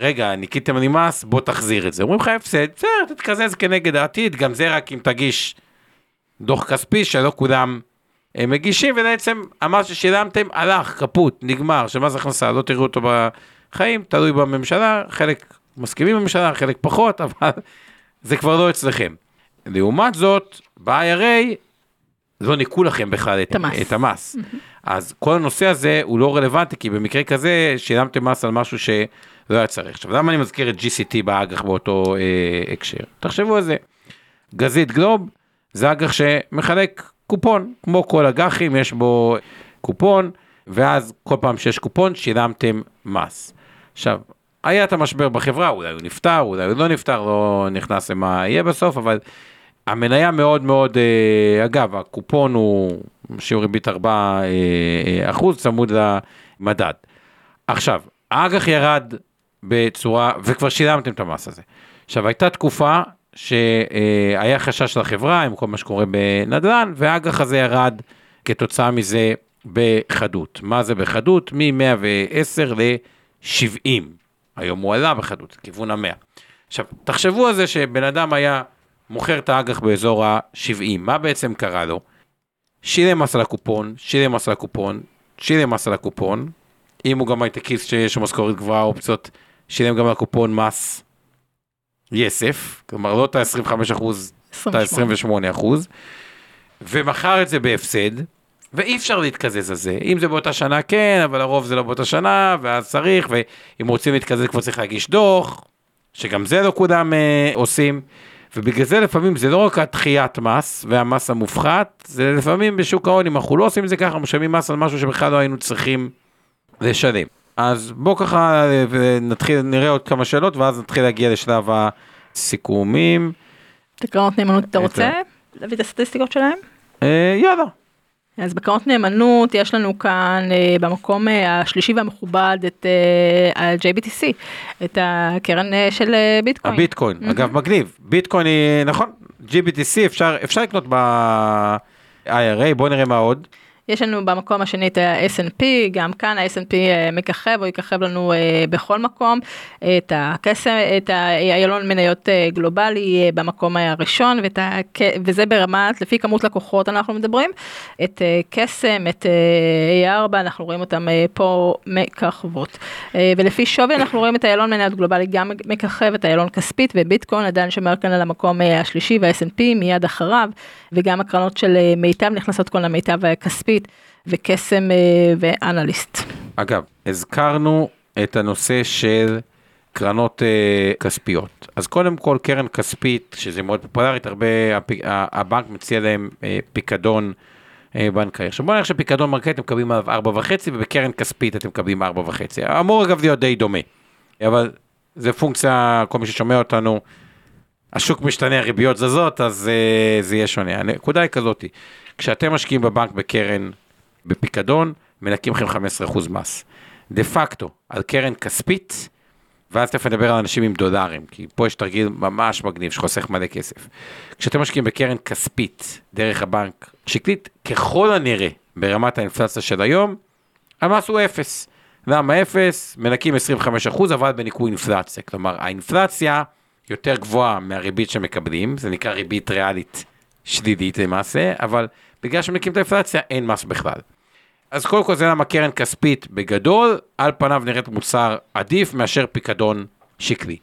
רגע, ניקיתם לי מס, בוא תחזיר את זה. אומרים לך הפסד, בסדר, תתקזז כנגד העתיד, גם זה רק אם תגיש דוח כספי שלא כולם מגישים, ובעצם המס ששילמתם הלך, קפוט, נגמר, שמס הכנסה, לא תראו אותו בחיים, תלוי בממשלה, חלק מסכימים בממשלה, חלק פחות, אבל זה כבר לא אצלכם. לעומת זאת, ב-IRA לא ניקו לכם בכלל את, את המס. אז כל הנושא הזה הוא לא רלוונטי, כי במקרה כזה שילמתם מס על משהו שלא היה צריך. עכשיו, למה אני מזכיר את GCT באג"ח באותו אה, הקשר? תחשבו על זה. גזית גלוב זה אג"ח שמחלק קופון, כמו כל אג"חים, יש בו קופון, ואז כל פעם שיש קופון שילמתם מס. עכשיו, היה את המשבר בחברה, אולי הוא נפטר, אולי הוא לא נפטר, לא נכנס למה יהיה בסוף, אבל המניה מאוד מאוד, אה, אגב, הקופון הוא שיעור ריבית 4 אה, אה, אחוז, צמוד למדד. עכשיו, האג"ח ירד בצורה, וכבר שילמתם את המס הזה. עכשיו, הייתה תקופה שהיה חשש לחברה עם כל מה שקורה בנדל"ן, והאג"ח הזה ירד כתוצאה מזה בחדות. מה זה בחדות? מ-110 ל-70. היום הוא עלה בחדות, לכיוון ה-100. עכשיו, תחשבו על זה שבן אדם היה מוכר את האג"ח באזור ה-70, מה בעצם קרה לו? שילם מס על הקופון, שילם מס על הקופון, שילם מס על הקופון, אם הוא גם הייטקיסט שיש לו משכורת גבוהה, אופציות, שילם גם על הקופון מס יסף, כלומר לא את ה-25 אחוז, את ה-28 אחוז, ומכר את זה בהפסד, ואי אפשר להתקזז על זה. אם זה באותה שנה כן, אבל לרוב זה לא באותה שנה, ואז צריך, ואם רוצים להתקזז כבר צריך להגיש דוח, שגם זה לא כולם אה, עושים. ובגלל זה לפעמים זה לא רק הדחיית מס והמס המופחת, זה לפעמים בשוק ההון, אם אנחנו לא עושים את זה ככה, אנחנו משלמים מס על משהו שבכלל לא היינו צריכים לשלם. אז בואו ככה אה, נתחיל, נראה עוד כמה שאלות, ואז נתחיל להגיע לשלב הסיכומים. את הקרנות נאמנות אתה את רוצה להביא את הסטטיסטיקות שלהם? אה, יאללה. אז בקרנות נאמנות יש לנו כאן אה, במקום אה, השלישי והמכובד את אה, ה-JBTC, את הקרן אה, של אה, ביטקוין. הביטקוין, אגב מגניב, ביטקוין היא, נכון, GBTC אפשר, אפשר לקנות ב-IRA, בואו נראה מה עוד. יש לנו במקום השני את ה-S&P, גם כאן ה-S&P אה, מככב או יככב לנו אה, בכל מקום, את הקסם, את האיילון מניות אה, גלובלי במקום הראשון, ואת ה, וזה ברמת, לפי כמות לקוחות אנחנו מדברים, את קסם, את אה, A4, אנחנו רואים אותם פה מככבות. ולפי שווי אנחנו רואים את האיילון מניות גלובלי גם מככב, את האיילון כספית, וביטקוין עדיין שומר כאן על המקום השלישי, וה-S&P מיד אחריו, וגם הקרנות של מיטב נכנסות כאן למיטב הכספית. וקסם אה, ואנליסט. אגב, הזכרנו את הנושא של קרנות אה, כספיות. אז קודם כל קרן כספית, שזה מאוד פופולרית, הרבה, הבנק מציע להם אה, פיקדון אה, בנקאי. עכשיו בוא נראה שפיקדון בנקאי אתם מקבלים עליו 4.5 ובקרן כספית אתם מקבלים 4.5. אמור אגב להיות די דומה, אבל זה פונקציה, כל מי ששומע אותנו, השוק משתנה, הריביות זזות, אז uh, זה יהיה שונה. הנקודה היא כזאתי, כשאתם משקיעים בבנק בקרן, בפיקדון, מנקים לכם 15% מס. דה פקטו, על קרן כספית, ואז תכף נדבר על אנשים עם דולרים, כי פה יש תרגיל ממש מגניב שחוסך מלא כסף. כשאתם משקיעים בקרן כספית דרך הבנק, שקלית ככל הנראה ברמת האינפלציה של היום, המס הוא אפס. למה אפס? מנקים 25% אבל בניכוי אינפלציה. כלומר, האינפלציה יותר גבוהה מהריבית שמקבלים, זה נקרא ריבית ריאלית שלילית למעשה, אבל בגלל שמנקים את האינפלציה אין מס בכלל. אז קודם כל זה למה קרן כספית בגדול, על פניו נראית מוצר עדיף מאשר פיקדון שקלי.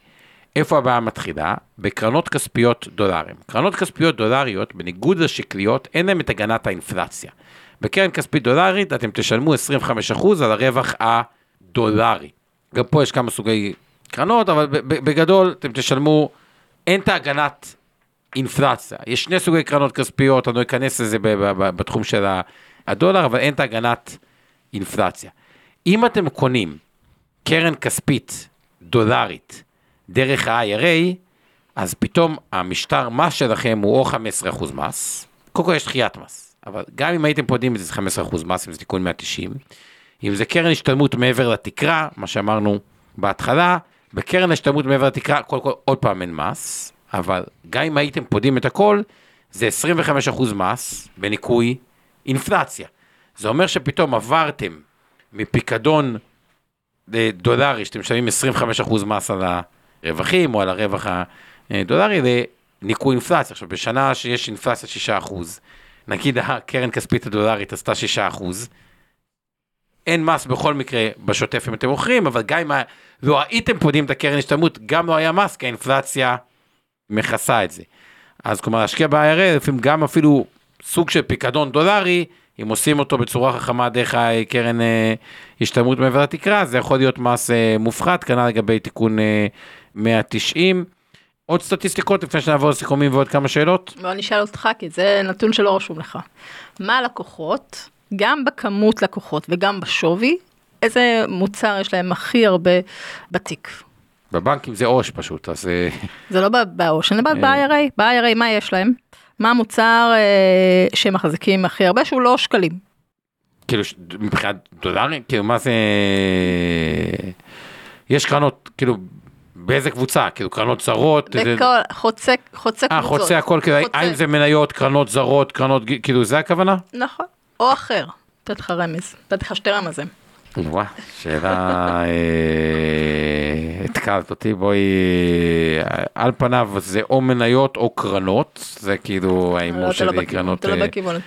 איפה הבעיה מתחילה? בקרנות כספיות דולרים. קרנות כספיות דולריות, בניגוד לשקליות, אין להן את הגנת האינפלציה. בקרן כספית דולרית אתם תשלמו 25% על הרווח הדולרי. גם פה יש כמה סוגי קרנות, אבל בגדול אתם תשלמו, אין את ההגנת אינפלציה. יש שני סוגי קרנות כספיות, אני לא אכנס לזה בתחום של הדולר, אבל אין את הגנת אינפלציה. אם אתם קונים קרן כספית דולרית דרך ה-IRA, אז פתאום המשטר מס שלכם הוא או 15% מס, קודם כל יש דחיית מס, אבל גם אם הייתם פודים את זה 15% מס, אם זה תיקון 190, אם זה קרן השתלמות מעבר לתקרה, מה שאמרנו בהתחלה, בקרן השתלמות מעבר לתקרה, קודם כל עוד פעם אין מס, אבל גם אם הייתם פודים את הכל, זה 25% מס בניכוי אינפלציה. זה אומר שפתאום עברתם מפיקדון דולרי, שאתם משלמים 25% מס על הרווחים או על הרווח הדולרי, לניכוי אינפלציה. עכשיו, בשנה שיש אינפלציה 6%, נגיד הקרן כספית הדולרית עשתה 6%, אין מס בכל מקרה בשוטף אם אתם מוכרים, אבל גם אם לא הייתם פודים את הקרן השתלמות, גם לא היה מס, כי האינפלציה מכסה את זה. אז כלומר, להשקיע ב-IRA, לפעמים גם אפילו סוג של פיקדון דולרי, אם עושים אותו בצורה חכמה דרך הקרן אה, השתלמות מעבר לתקרה, זה יכול להיות מס אה, מופחת, כנ"ל לגבי תיקון אה, 190. עוד סטטיסטיקות לפני שנעבור לסיכומים ועוד כמה שאלות? בוא נשאל אותך, כי זה נתון שלא רשום לך. מה הלקוחות, גם בכמות לקוחות וגם בשווי, איזה מוצר יש להם הכי הרבה בתיק? בבנקים זה עו"ש פשוט, אז... אה, זה לא בעו"ש, אני מדברת ב-IRA, ב-IRA מה יש להם? מה המוצר אה, שמחזיקים הכי הרבה שהוא לא שקלים. כאילו מבחינת דולרים, כאילו מה זה... יש קרנות, כאילו באיזה קבוצה? כאילו קרנות זרות? בכל, זה... חוצה, חוצה 아, קבוצות. אה, חוצה הכל, כאילו, חוצה. האם זה מניות, קרנות זרות, קרנות, כאילו זה הכוונה? נכון, או אחר. נתת לך רמז, נתתי לך שתי רמזים. וואה, שאלה, אה, התקלת אותי, בואי, על פניו זה או מניות או קרנות, זה כאילו ההימור לא, שלי, לא קרנות לא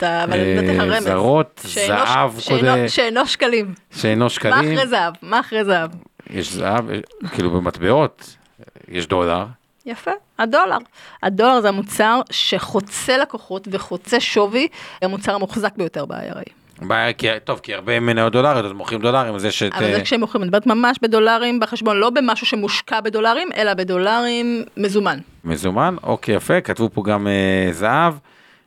אה. זרות, זהב, שאינו, שאינו שקלים. שאינו שקלים. מה אחרי זהב? מה אחרי זהב? יש זהב, כאילו במטבעות, יש דולר. יפה, הדולר. הדולר זה המוצר שחוצה לקוחות וחוצה שווי, המוצר המוחזק ביותר ב-IRA. בעיה, כי, טוב, כי הרבה מניות דולריות, אז מוכרים דולרים, אז יש את... אבל זה כשהם מוכרים, אני מדברת ממש בדולרים בחשבון, לא במשהו שמושקע בדולרים, אלא בדולרים מזומן. מזומן, אוקיי, יפה, כתבו פה גם אה, זהב.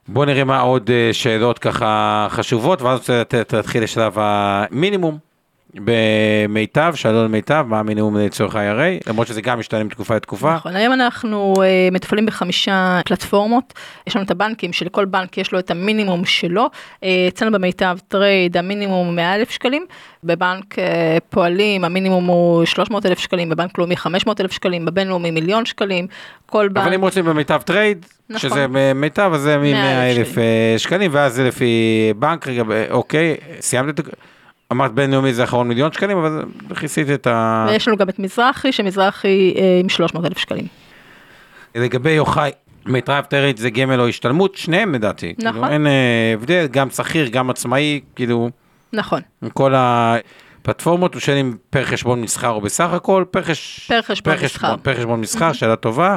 בואו נראה מה עוד אה, שאלות ככה חשובות, ואז להתחיל לשלב המינימום. במיטב, שאלו על מיטב, מה המינימום לצורך ה-IRA, למרות שזה גם משתנה מתקופה לתקופה. נכון, היום אנחנו uh, מתפעלים בחמישה פלטפורמות, יש לנו את הבנקים שלכל בנק יש לו את המינימום שלו, uh, אצלנו במיטב טרייד המינימום הוא 100 אלף שקלים, בבנק uh, פועלים המינימום הוא 300 אלף שקלים, בבנק לאומי 500 אלף שקלים, בבינלאומי מיליון שקלים, כל בנק. אבל אם רוצים במיטב טרייד, נכון. שזה מיטב, אז זה מ-100 אלף שקלים, ואז זה לפי בנק, רגע, אוקיי, סיימת את... אמרת בינלאומי זה אחרון מיליון שקלים, אבל כיסית את ה... ויש לנו גם את מזרחי, שמזרחי אה, עם 300 אלף שקלים. לגבי יוחאי, מיטרייב טרייד זה גמל או השתלמות, שניהם לדעתי. נכון. כאילו, אין אה, הבדל, גם שכיר, גם עצמאי, כאילו... נכון. כל הפלטפורמות, הם שואלים פר חשבון מסחר או בסך הכל, פר, חש... פר חשבון פר מסחר. פר חשבון מסחר, שאלה טובה.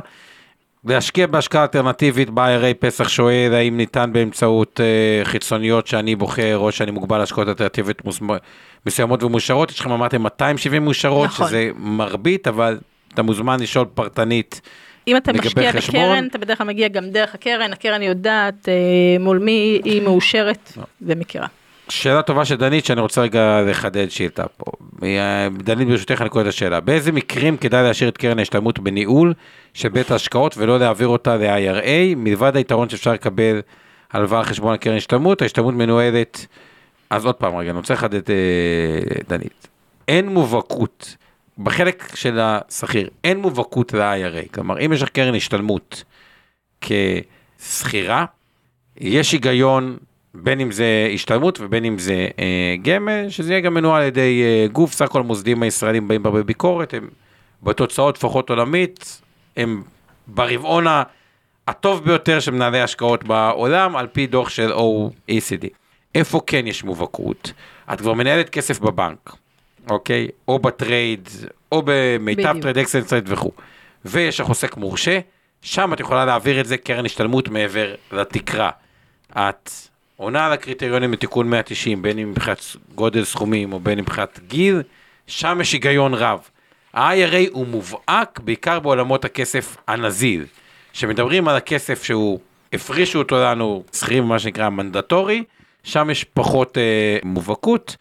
להשקיע בהשקעה אלטרנטיבית ב-IRA פסח שואל האם ניתן באמצעות uh, חיצוניות שאני בוחר או שאני מוגבל להשקעות אלטרנטיביות מסוימות ומאושרות, יש לכם אמרתם 270 מאושרות, נכון. שזה מרבית, אבל אתה מוזמן לשאול פרטנית אם אתה משקיע חשבון? בקרן, אתה בדרך כלל מגיע גם דרך הקרן, הקרן יודעת אה, מול מי היא מאושרת לא. ומכירה. שאלה טובה של דנית שאני רוצה רגע לחדד שאילתה פה. אה, דנית ברשותך אני קורא את השאלה. באיזה מקרים כדאי להשאיר את קרן ההשתלמות בניהול של בית ההשקעות ולא להעביר אותה ל-IRA, מלבד היתרון שאפשר לקבל הלוואה על חשבון הקרן השתלמות, ההשתלמות מנוהלת, אז עוד פעם רגע, אני רוצה לחדד אה, דנית. אין מובהקות, בחלק של השכיר, אין מובהקות ל-IRA, כלומר אם יש לך קרן השתלמות כשכירה, יש היגיון בין אם זה השתלמות ובין אם זה אה, גמל, שזה יהיה גם מנוהל על ידי אה, גוף, סך הכל המוסדים הישראלים באים בהרבה ביקורת, הם בתוצאות לפחות עולמית, הם ברבעון הטוב ביותר של מנהלי השקעות בעולם, על פי דוח של OECD. איפה כן יש מובהקות? את כבר מנהלת כסף בבנק, אוקיי? או בטרייד, או במיטב. טרייד אקסלנט וכו'. ויש לך עוסק מורשה, שם את יכולה להעביר את זה קרן השתלמות מעבר לתקרה. את עונה על הקריטריונים לתיקון 190, בין אם מבחינת גודל סכומים או בין אם מבחינת גיל, שם יש היגיון רב. ה-IRA הוא מובהק בעיקר בעולמות הכסף הנזיל, שמדברים על הכסף שהוא, הפרישו אותו לנו, שכירים מה שנקרא מנדטורי, שם יש פחות אה, מובהקות.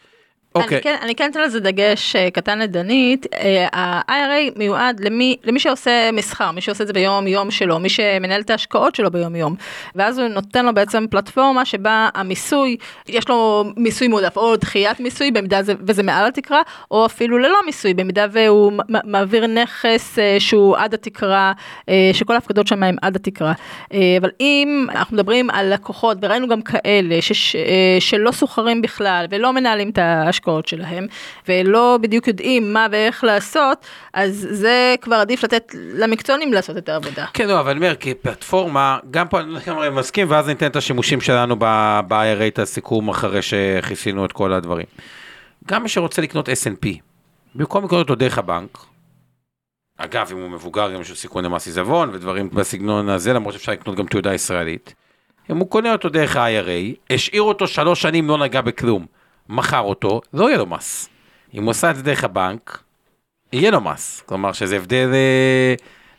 אוקיי, אני כן, אני כן אתן לזה דגש אה, קטן לדנית, אה, ה-IRA מיועד למי, למי שעושה מסחר, מי שעושה את זה ביום יום שלו, מי שמנהל את ההשקעות שלו ביום יום, ואז הוא נותן לו בעצם פלטפורמה שבה המיסוי, יש לו מיסוי מועדף, או דחיית מיסוי במידה זה, וזה מעל התקרה, או אפילו ללא מיסוי, במידה והוא מעביר נכס אה, שהוא עד התקרה, שכל ההפקדות שם הם עד התקרה. אבל אם אנחנו מדברים על לקוחות, וראינו גם כאלה שש, שלא סוחרים בכלל ולא מנהלים את ההשקעות שלהם, ולא בדיוק יודעים מה ואיך לעשות, אז זה כבר עדיף לתת למקצוענים לעשות את העבודה. כן, לא, אבל אני אומר, כפלטפורמה, גם פה אני לגמרי מסכים, ואז ניתן את השימושים שלנו ב-IRA, את הסיכום אחרי שכיסינו את כל הדברים. גם מי שרוצה לקנות S&P, במקום לקנות אותו דרך הבנק, אגב, אם הוא מבוגר, גם יש לו סיכון למס עיזבון ודברים בסגנון הזה, למרות שאפשר לקנות גם תעודה ישראלית. אם הוא קונה אותו דרך ה-IRA, השאיר אותו שלוש שנים, לא נגע בכלום, מכר אותו, לא יהיה לו מס. אם הוא עשה את זה דרך הבנק, יהיה לו מס. כלומר שזה הבדל אה,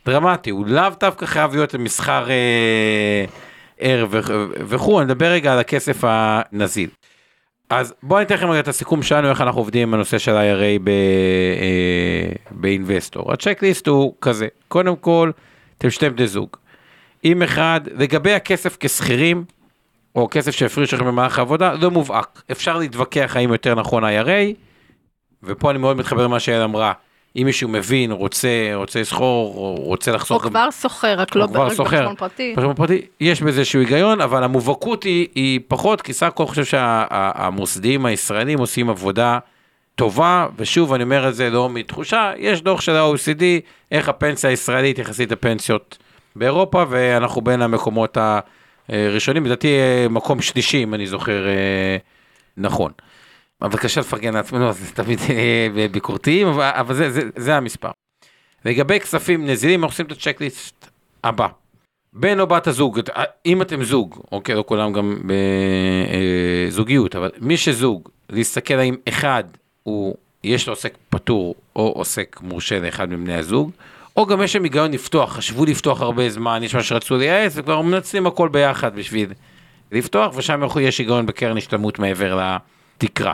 דרמטי, הוא לאו דווקא חייב להיות מסחר אה, ער וכו', אני מדבר רגע על הכסף הנזיל. אז בואו אני אתן לכם רגע את הסיכום שלנו, איך אנחנו עובדים עם הנושא של IRA ב- אה, באינבסטור. הצ'קליסט הוא כזה, קודם כל, אתם שתי בני זוג. אם אחד, לגבי הכסף כשכירים, או כסף שהפריש לכם במהלך העבודה, לא מובהק. אפשר להתווכח האם יותר נכון IRA, ופה אני מאוד מתחבר למה שיעל אמרה. אם מישהו מבין, רוצה, רוצה לסחור, או רוצה או לחסוך... כבר סוחר, רק לא או רק סוחר. בחשבון פרטי. בחשבון פרטי, יש בזה איזשהו היגיון, אבל המובהקות היא, היא פחות, כי סך הכל אני חושב שהמוסדיים הישראלים עושים עבודה טובה, ושוב, אני אומר את זה לא מתחושה, יש דוח של ה-OECD, איך הפנסיה הישראלית יחסית לפנסיות באירופה, ואנחנו בין המקומות הראשונים, לדעתי אה, מקום שלישי, אם אני זוכר אה, נכון. אבל קשה לפרגן לעצמנו, אז תמיד אה, ביקורתיים, אבל זה, זה, זה המספר. לגבי כספים נזילים, אנחנו עושים את הצ'קליסט הבא. בן או בת הזוג, אם אתם זוג, אוקיי, לא כולם גם בזוגיות, אבל מי שזוג, להסתכל האם אחד הוא, יש לו עוסק פטור או עוסק מורשה לאחד מבני הזוג, או גם יש להם היגיון לפתוח, חשבו לפתוח הרבה זמן, יש מה שרצו לייעץ, וכבר מנצלים הכל ביחד בשביל לפתוח, ושם יש היגיון בקרן השתלמות מעבר לתקרה.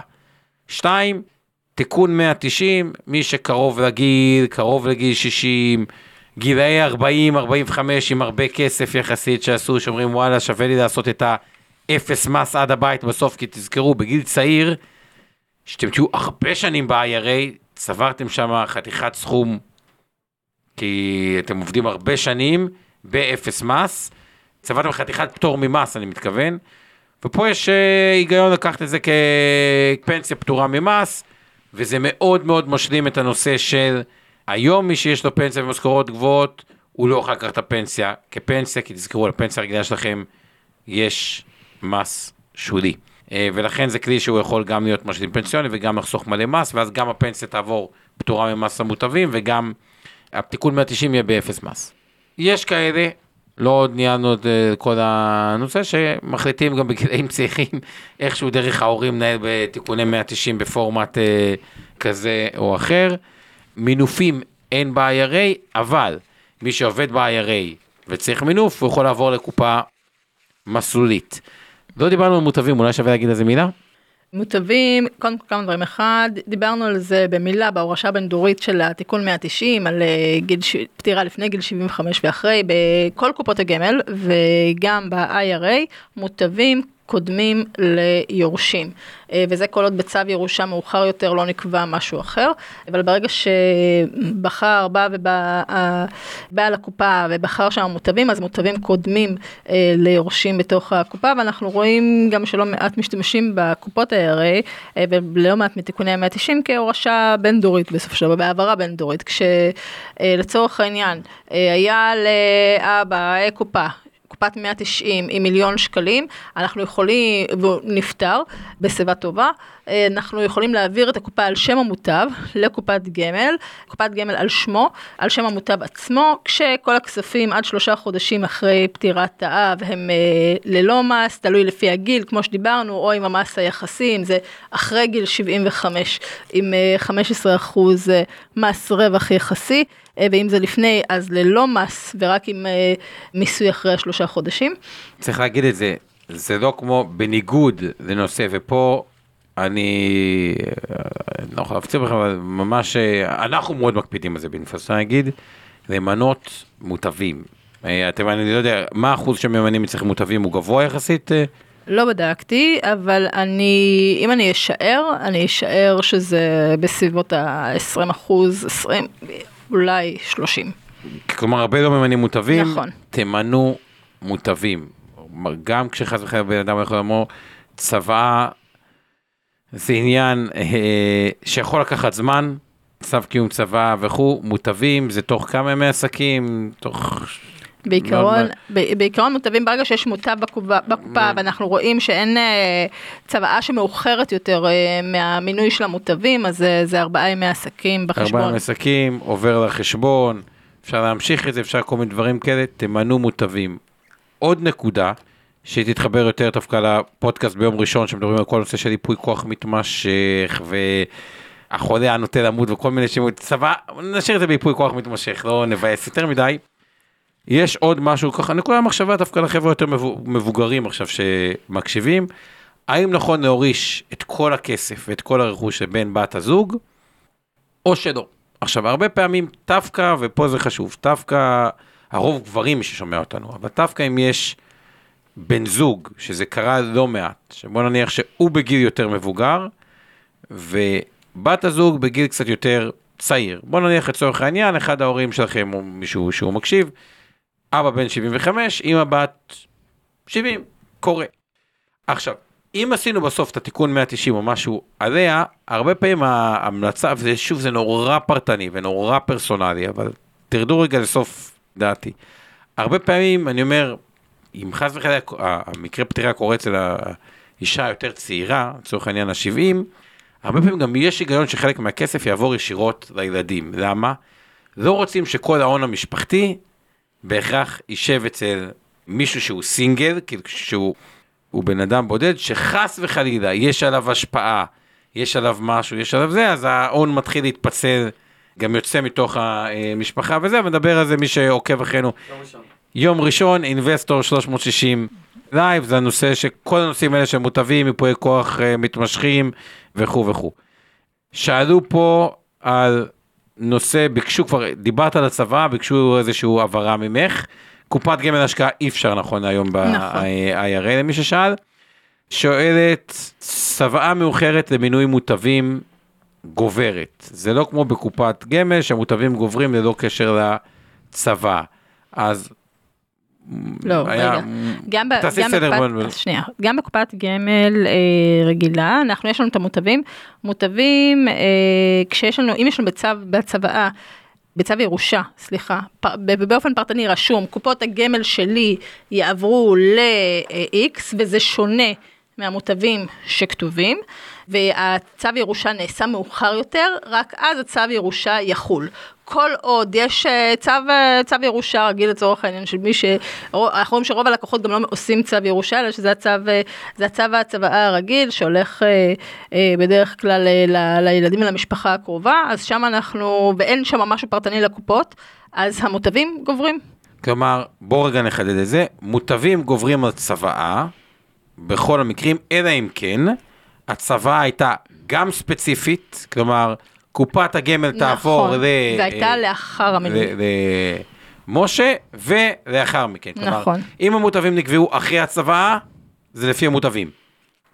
שתיים, תיקון 190, מי שקרוב לגיל, קרוב לגיל 60, גילאי 40, 45 עם הרבה כסף יחסית שעשו, שאומרים וואלה שווה לי לעשות את האפס מס עד הבית בסוף, כי תזכרו, בגיל צעיר, שאתם תהיו הרבה שנים ב-IRA, צברתם שם חתיכת סכום, כי אתם עובדים הרבה שנים באפס מס, צברתם חתיכת פטור ממס, אני מתכוון, ופה יש אה, היגיון לקחת את זה כפנסיה פטורה ממס, וזה מאוד מאוד משלים את הנושא של היום מי שיש לו פנסיה ומשכורות גבוהות, הוא לא יכול לקחת את הפנסיה כפנסיה, כי תזכרו, על הפנסיה הרגילה שלכם יש מס שולי. אה, ולכן זה כלי שהוא יכול גם להיות משלים פנסיוני וגם לחסוך מלא מס, ואז גם הפנסיה תעבור פטורה ממס המוטבים, וגם התיקון 190 יהיה באפס מס. יש כאלה, לא עוד ניהלנו את אה, כל הנושא, שמחליטים גם בגילאים צעירים איכשהו דרך ההורים לנהל בתיקוני 190 בפורמט אה, כזה או אחר. מינופים אין ב-IRA, אבל מי שעובד ב-IRA וצריך מינוף, הוא יכול לעבור לקופה מסלולית. לא דיברנו על מוטבים, אולי שווה להגיד על זה מילה? מוטבים, קודם כל כמה דברים. אחד, דיברנו על זה במילה בהורשה הבין-דורית של התיקון 190, על אה, גיל ש... פטירה לפני גיל 75 ואחרי, בכל קופות הגמל וגם ב-IRA, מוטבים קודמים ליורשים. אה, וזה כל עוד בצו ירושה מאוחר יותר לא נקבע משהו אחר, אבל ברגע שבחר בא ובא בעל הקופה ובחר שם מוטבים, אז מוטבים קודמים אה, ליורשים בתוך הקופה, ואנחנו רואים גם שלא מעט משתמשים בקופות ה-RA אה, ולא מעט מתיקוני ה-190 כהורשה בין דורית בסופו של דבר, בהעברה בין דורית, כשלצורך העניין היה לאבא קופה קופת 190 עם מיליון שקלים, אנחנו יכולים, והוא נפטר בשיבה טובה, אנחנו יכולים להעביר את הקופה על שם המוטב לקופת גמל, קופת גמל על שמו, על שם המוטב עצמו, כשכל הכספים עד שלושה חודשים אחרי פטירת האב הם אה, ללא מס, תלוי לפי הגיל, כמו שדיברנו, או עם המס היחסי, אם זה אחרי גיל 75 עם 15 אה, אחוז מס רווח יחסי. ואם זה לפני אז ללא מס ורק עם מיסוי אחרי השלושה חודשים. צריך להגיד את זה, זה לא כמו בניגוד לנושא, ופה אני לא יכול להפציר בכם, אבל ממש, אנחנו מאוד מקפידים על זה בנפס, אני אגיד, למנות מוטבים. אה, אתם, אני לא יודע, מה האחוז שממנים אצלכם מוטבים, הוא גבוה יחסית? לא בדקתי, אבל אני, אם אני אשאר, אני אשאר שזה בסביבות ה-20 אחוז, 20, אולי 30. כלומר, הרבה לא ממנים מוטבים, נכון. תמנו מוטבים. גם כשחס וחלילה בן אדם יכול לומר, צבא זה עניין אה, שיכול לקחת זמן, צו קיום צבא וכו', מוטבים, זה תוך כמה ימי עסקים, תוך... בעיקרון, ב- בעיקרון מוטבים ברגע שיש מוטב בקופה, בקופה ואנחנו רואים שאין אה, צוואה שמאוחרת יותר אה, מהמינוי של המוטבים, אז אה, זה ארבעה ימי עסקים בחשבון. ארבעה ימי עסקים, עובר לחשבון, אפשר להמשיך את זה, אפשר כל מיני דברים כאלה, תמנו מוטבים. עוד נקודה, שתתחבר יותר דווקא לפודקאסט ביום ראשון, שמדברים על כל נושא של ייפוי כוח מתמשך, והחולה הנוטה למות וכל מיני שמות, צבא, נשאיר את זה בייפוי כוח מתמשך, לא נבאס יותר מדי. יש עוד משהו ככה, נקודה מחשבה דווקא לחבר'ה יותר מבוגרים עכשיו שמקשיבים, האם נכון להוריש את כל הכסף ואת כל הרכוש של בן בת הזוג, או שלא. עכשיו, הרבה פעמים דווקא, ופה זה חשוב, דווקא הרוב גברים ששומע אותנו, אבל דווקא אם יש בן זוג, שזה קרה לא מעט, שבוא נניח שהוא בגיל יותר מבוגר, ובת הזוג בגיל קצת יותר צעיר. בוא נניח לצורך העניין, אחד ההורים שלכם או מישהו שהוא מקשיב, אבא בן 75, אמא בת 70, קורה. עכשיו, אם עשינו בסוף את התיקון 190 או משהו עליה, הרבה פעמים ההמלצה, ושוב זה נורא פרטני ונורא פרסונלי, אבל תרדו רגע לסוף דעתי. הרבה פעמים אני אומר, אם חס וחלילה המקרה פטירה קורה אצל האישה היותר צעירה, לצורך העניין ה-70, הרבה פעמים גם יש היגיון שחלק מהכסף יעבור ישירות לילדים. למה? לא רוצים שכל ההון המשפחתי בהכרח יישב אצל מישהו שהוא סינגל, שהוא בן אדם בודד, שחס וחלילה יש עליו השפעה, יש עליו משהו, יש עליו זה, אז ההון מתחיל להתפצל, גם יוצא מתוך המשפחה וזה, ונדבר על זה מי שעוקב אחרינו. יום ראשון, אינבסטור 360 live, זה הנושא שכל הנושאים האלה שמוטבים, מיפויי כוח uh, מתמשכים וכו' וכו'. שאלו פה על נושא, ביקשו כבר, דיברת על הצבא, ביקשו איזושהי הבהרה ממך. קופת גמל השקעה אי אפשר נכון היום ב-IRA נכון. למי ששאל. שואלת, צוואה מאוחרת למינוי מוטבים גוברת. זה לא כמו בקופת גמל שהמוטבים גוברים ללא קשר לצבא. אז לא, היה... רגע. גם, ב, גם, בקופת, שנייה, גם בקופת גמל אה, רגילה, אנחנו, יש לנו את המוטבים. מוטבים, אה, כשיש לנו, אם יש לנו בצו, בצוואה, בצו ירושה, סליחה, פ, באופן פרטני רשום, קופות הגמל שלי יעברו ל-X, וזה שונה מהמוטבים שכתובים. והצו ירושה נעשה מאוחר יותר, רק אז הצו ירושה יחול. כל עוד יש אה, צו, אה, צו ירושה רגיל לצורך העניין של מי ש... אנחנו רואים שרוב הלקוחות גם לא עושים צו ירושה, אלא שזה הצו, אה, הצו הצוואה הרגיל שהולך בדרך כלל ל, לילדים ולמשפחה הקרובה, אז שם אנחנו, ואין שם משהו פרטני לקופות, אז המוטבים גוברים. כלומר, בואו רגע נחדד את זה, מוטבים גוברים על צוואה, בכל המקרים, אלא אם כן, הצוואה הייתה גם ספציפית, כלומר, קופת הגמל תעבור נכון, ל... והייתה אה, לאחר המינוי. ל- למשה, ולאחר מכן. כלומר, נכון. אם המוטבים נקבעו אחרי הצוואה, זה לפי המוטבים.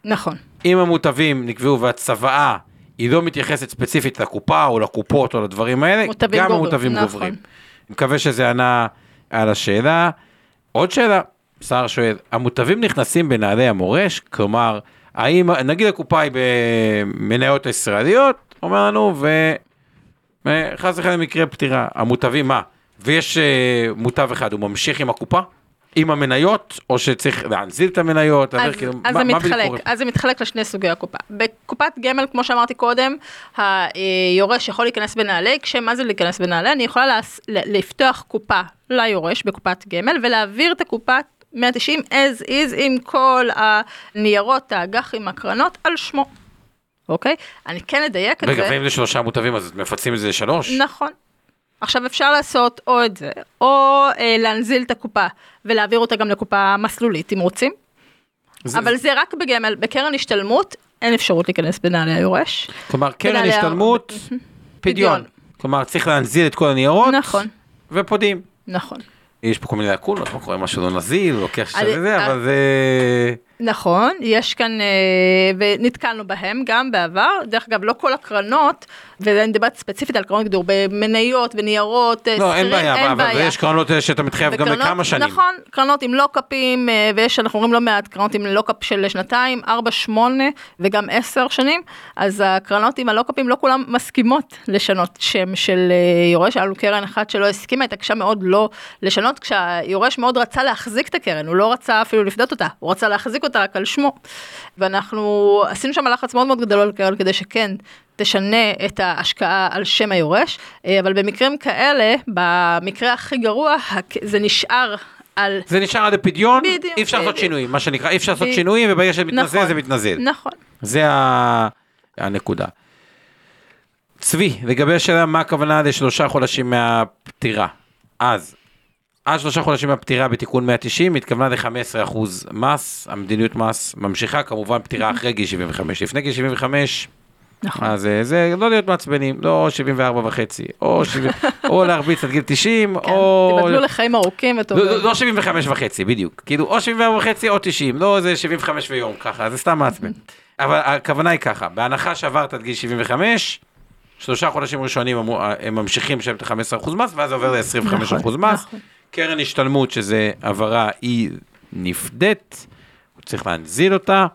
נכון. אם המוטבים נקבעו והצוואה היא לא מתייחסת ספציפית לקופה או לקופות או לדברים האלה, גם גוברים, המוטבים נכון. גוברים. אני מקווה שזה ענה על השאלה. עוד שאלה, שר שואל, המוטבים נכנסים בנעלי המורש? כלומר, האם, נגיד הקופה היא במניות ישראליות, אומר לנו, וחס וחלילה מקרה פטירה, המוטבים מה? ויש אה, מוטב אחד, הוא ממשיך עם הקופה? עם המניות, או שצריך להנזיל את המניות? אז, כאילו, אז מה- זה מה מתחלק, קורה? אז זה מתחלק לשני סוגי הקופה. בקופת גמל, כמו שאמרתי קודם, היורש יכול להיכנס בנעלי, כשמה זה להיכנס בנעלי? אני יכולה להס, לפתוח קופה ליורש בקופת גמל ולהעביר את הקופה 190 as is עם כל הניירות, האג"חים, הקרנות, על שמו. אוקיי? אני כן אדייק את רגע, זה. ואם לשלושה מוטבים אז מפצים את זה לשלוש? נכון. עכשיו אפשר לעשות או את זה, או אה, להנזיל את הקופה ולהעביר אותה גם לקופה מסלולית אם רוצים. זה- אבל זה רק בגמל, בקרן השתלמות אין אפשרות להיכנס בנעלי היורש. כלומר, קרן בנעלי ה- השתלמות, פדיון. פדיון. כלומר, צריך להנזיל את כל הניירות, נכון, ופודים. נכון. יש פה כל מיני לקונות, מה קורה, משהו לא נזיל, לוקח וזה, אה, אבל זה... נכון, יש כאן, אה, ונתקלנו בהם גם בעבר, דרך אגב לא כל הקרנות, ואני מדברת ספציפית על קרנות גידור, במניות וניירות, אה, לא, אין שכירים, בעיה, אבל יש קרנות אה, שאתה מתחייב גם וקרנות- לכמה שנים. נכון, קרנות עם לוקאפים, ויש, אנחנו רואים לא מעט קרנות עם לוקאפ של שנתיים, ארבע, שמונה וגם עשר שנים, אז הקרנות עם הלוקאפים לא כולן מסכימות לשנות שם של יורש, היה לנו קרן אחת שלא הסכימה, התעקשה מאוד לא לשנות, כשהיורש מאוד רצה להחזיק את הקרן, הוא לא רצה אפילו לפדות אותה, הוא רצה להחזיק אותה רק על שמו. ואנחנו עשינו שם לחץ מאוד מאוד גדול כדי שכן תשנה את ההשקעה על שם היורש, אה, אבל במקרים כאלה, במקרה הכי גרוע, זה נשאר על... זה נשאר עד הפדיון, בדיוק, אי אפשר לעשות בדיוק. שינויים, מה שנקרא, אי אפשר לעשות שינויים, וברגע שזה מתנזל נכון, זה מתנזל. נכון. זה ה- הנקודה. צבי, לגבי השאלה מה הכוונה לשלושה חודשים מהפטירה. אז, עד שלושה חודשים מהפטירה בתיקון 190 התכוונה ל-15% מס, המדיניות מס ממשיכה, כמובן פטירה אחרי גיל 75. לפני גיל 75, נכון. אז אה, זה לא להיות מעצבנים, לא 74 וחצי, או, 70, או להרביץ עד גיל 90, כן, או... תיבדלו לחיים ארוכים וטובים. לא, לא, לא 75 וחצי, בדיוק. כאילו, או 74 וחצי או 90, לא איזה 75 ויום ככה, זה סתם מעצבן. אבל הכוונה היא ככה, בהנחה שעברת עד גיל 75, שלושה חודשים ראשונים הם ממשיכים לשלם את ה-15% מס, ואז זה עובר ל-25% נכון, מס. קרן השתלמות, שזה העברה, היא נפדית, הוא צריך להנזיל אותה.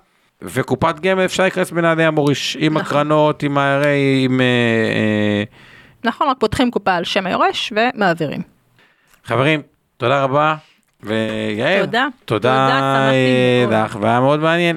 וקופת גמל אפשר להיכנס בנעלי המוריש, עם נכון. הקרנות, עם ה-RA, עם... אה, אה, נכון, רק פותחים קופה על שם היורש ומעבירים. חברים, תודה רבה. ויעל, תודה. תודה תודה, אה. לך, והיה מאוד מעניין.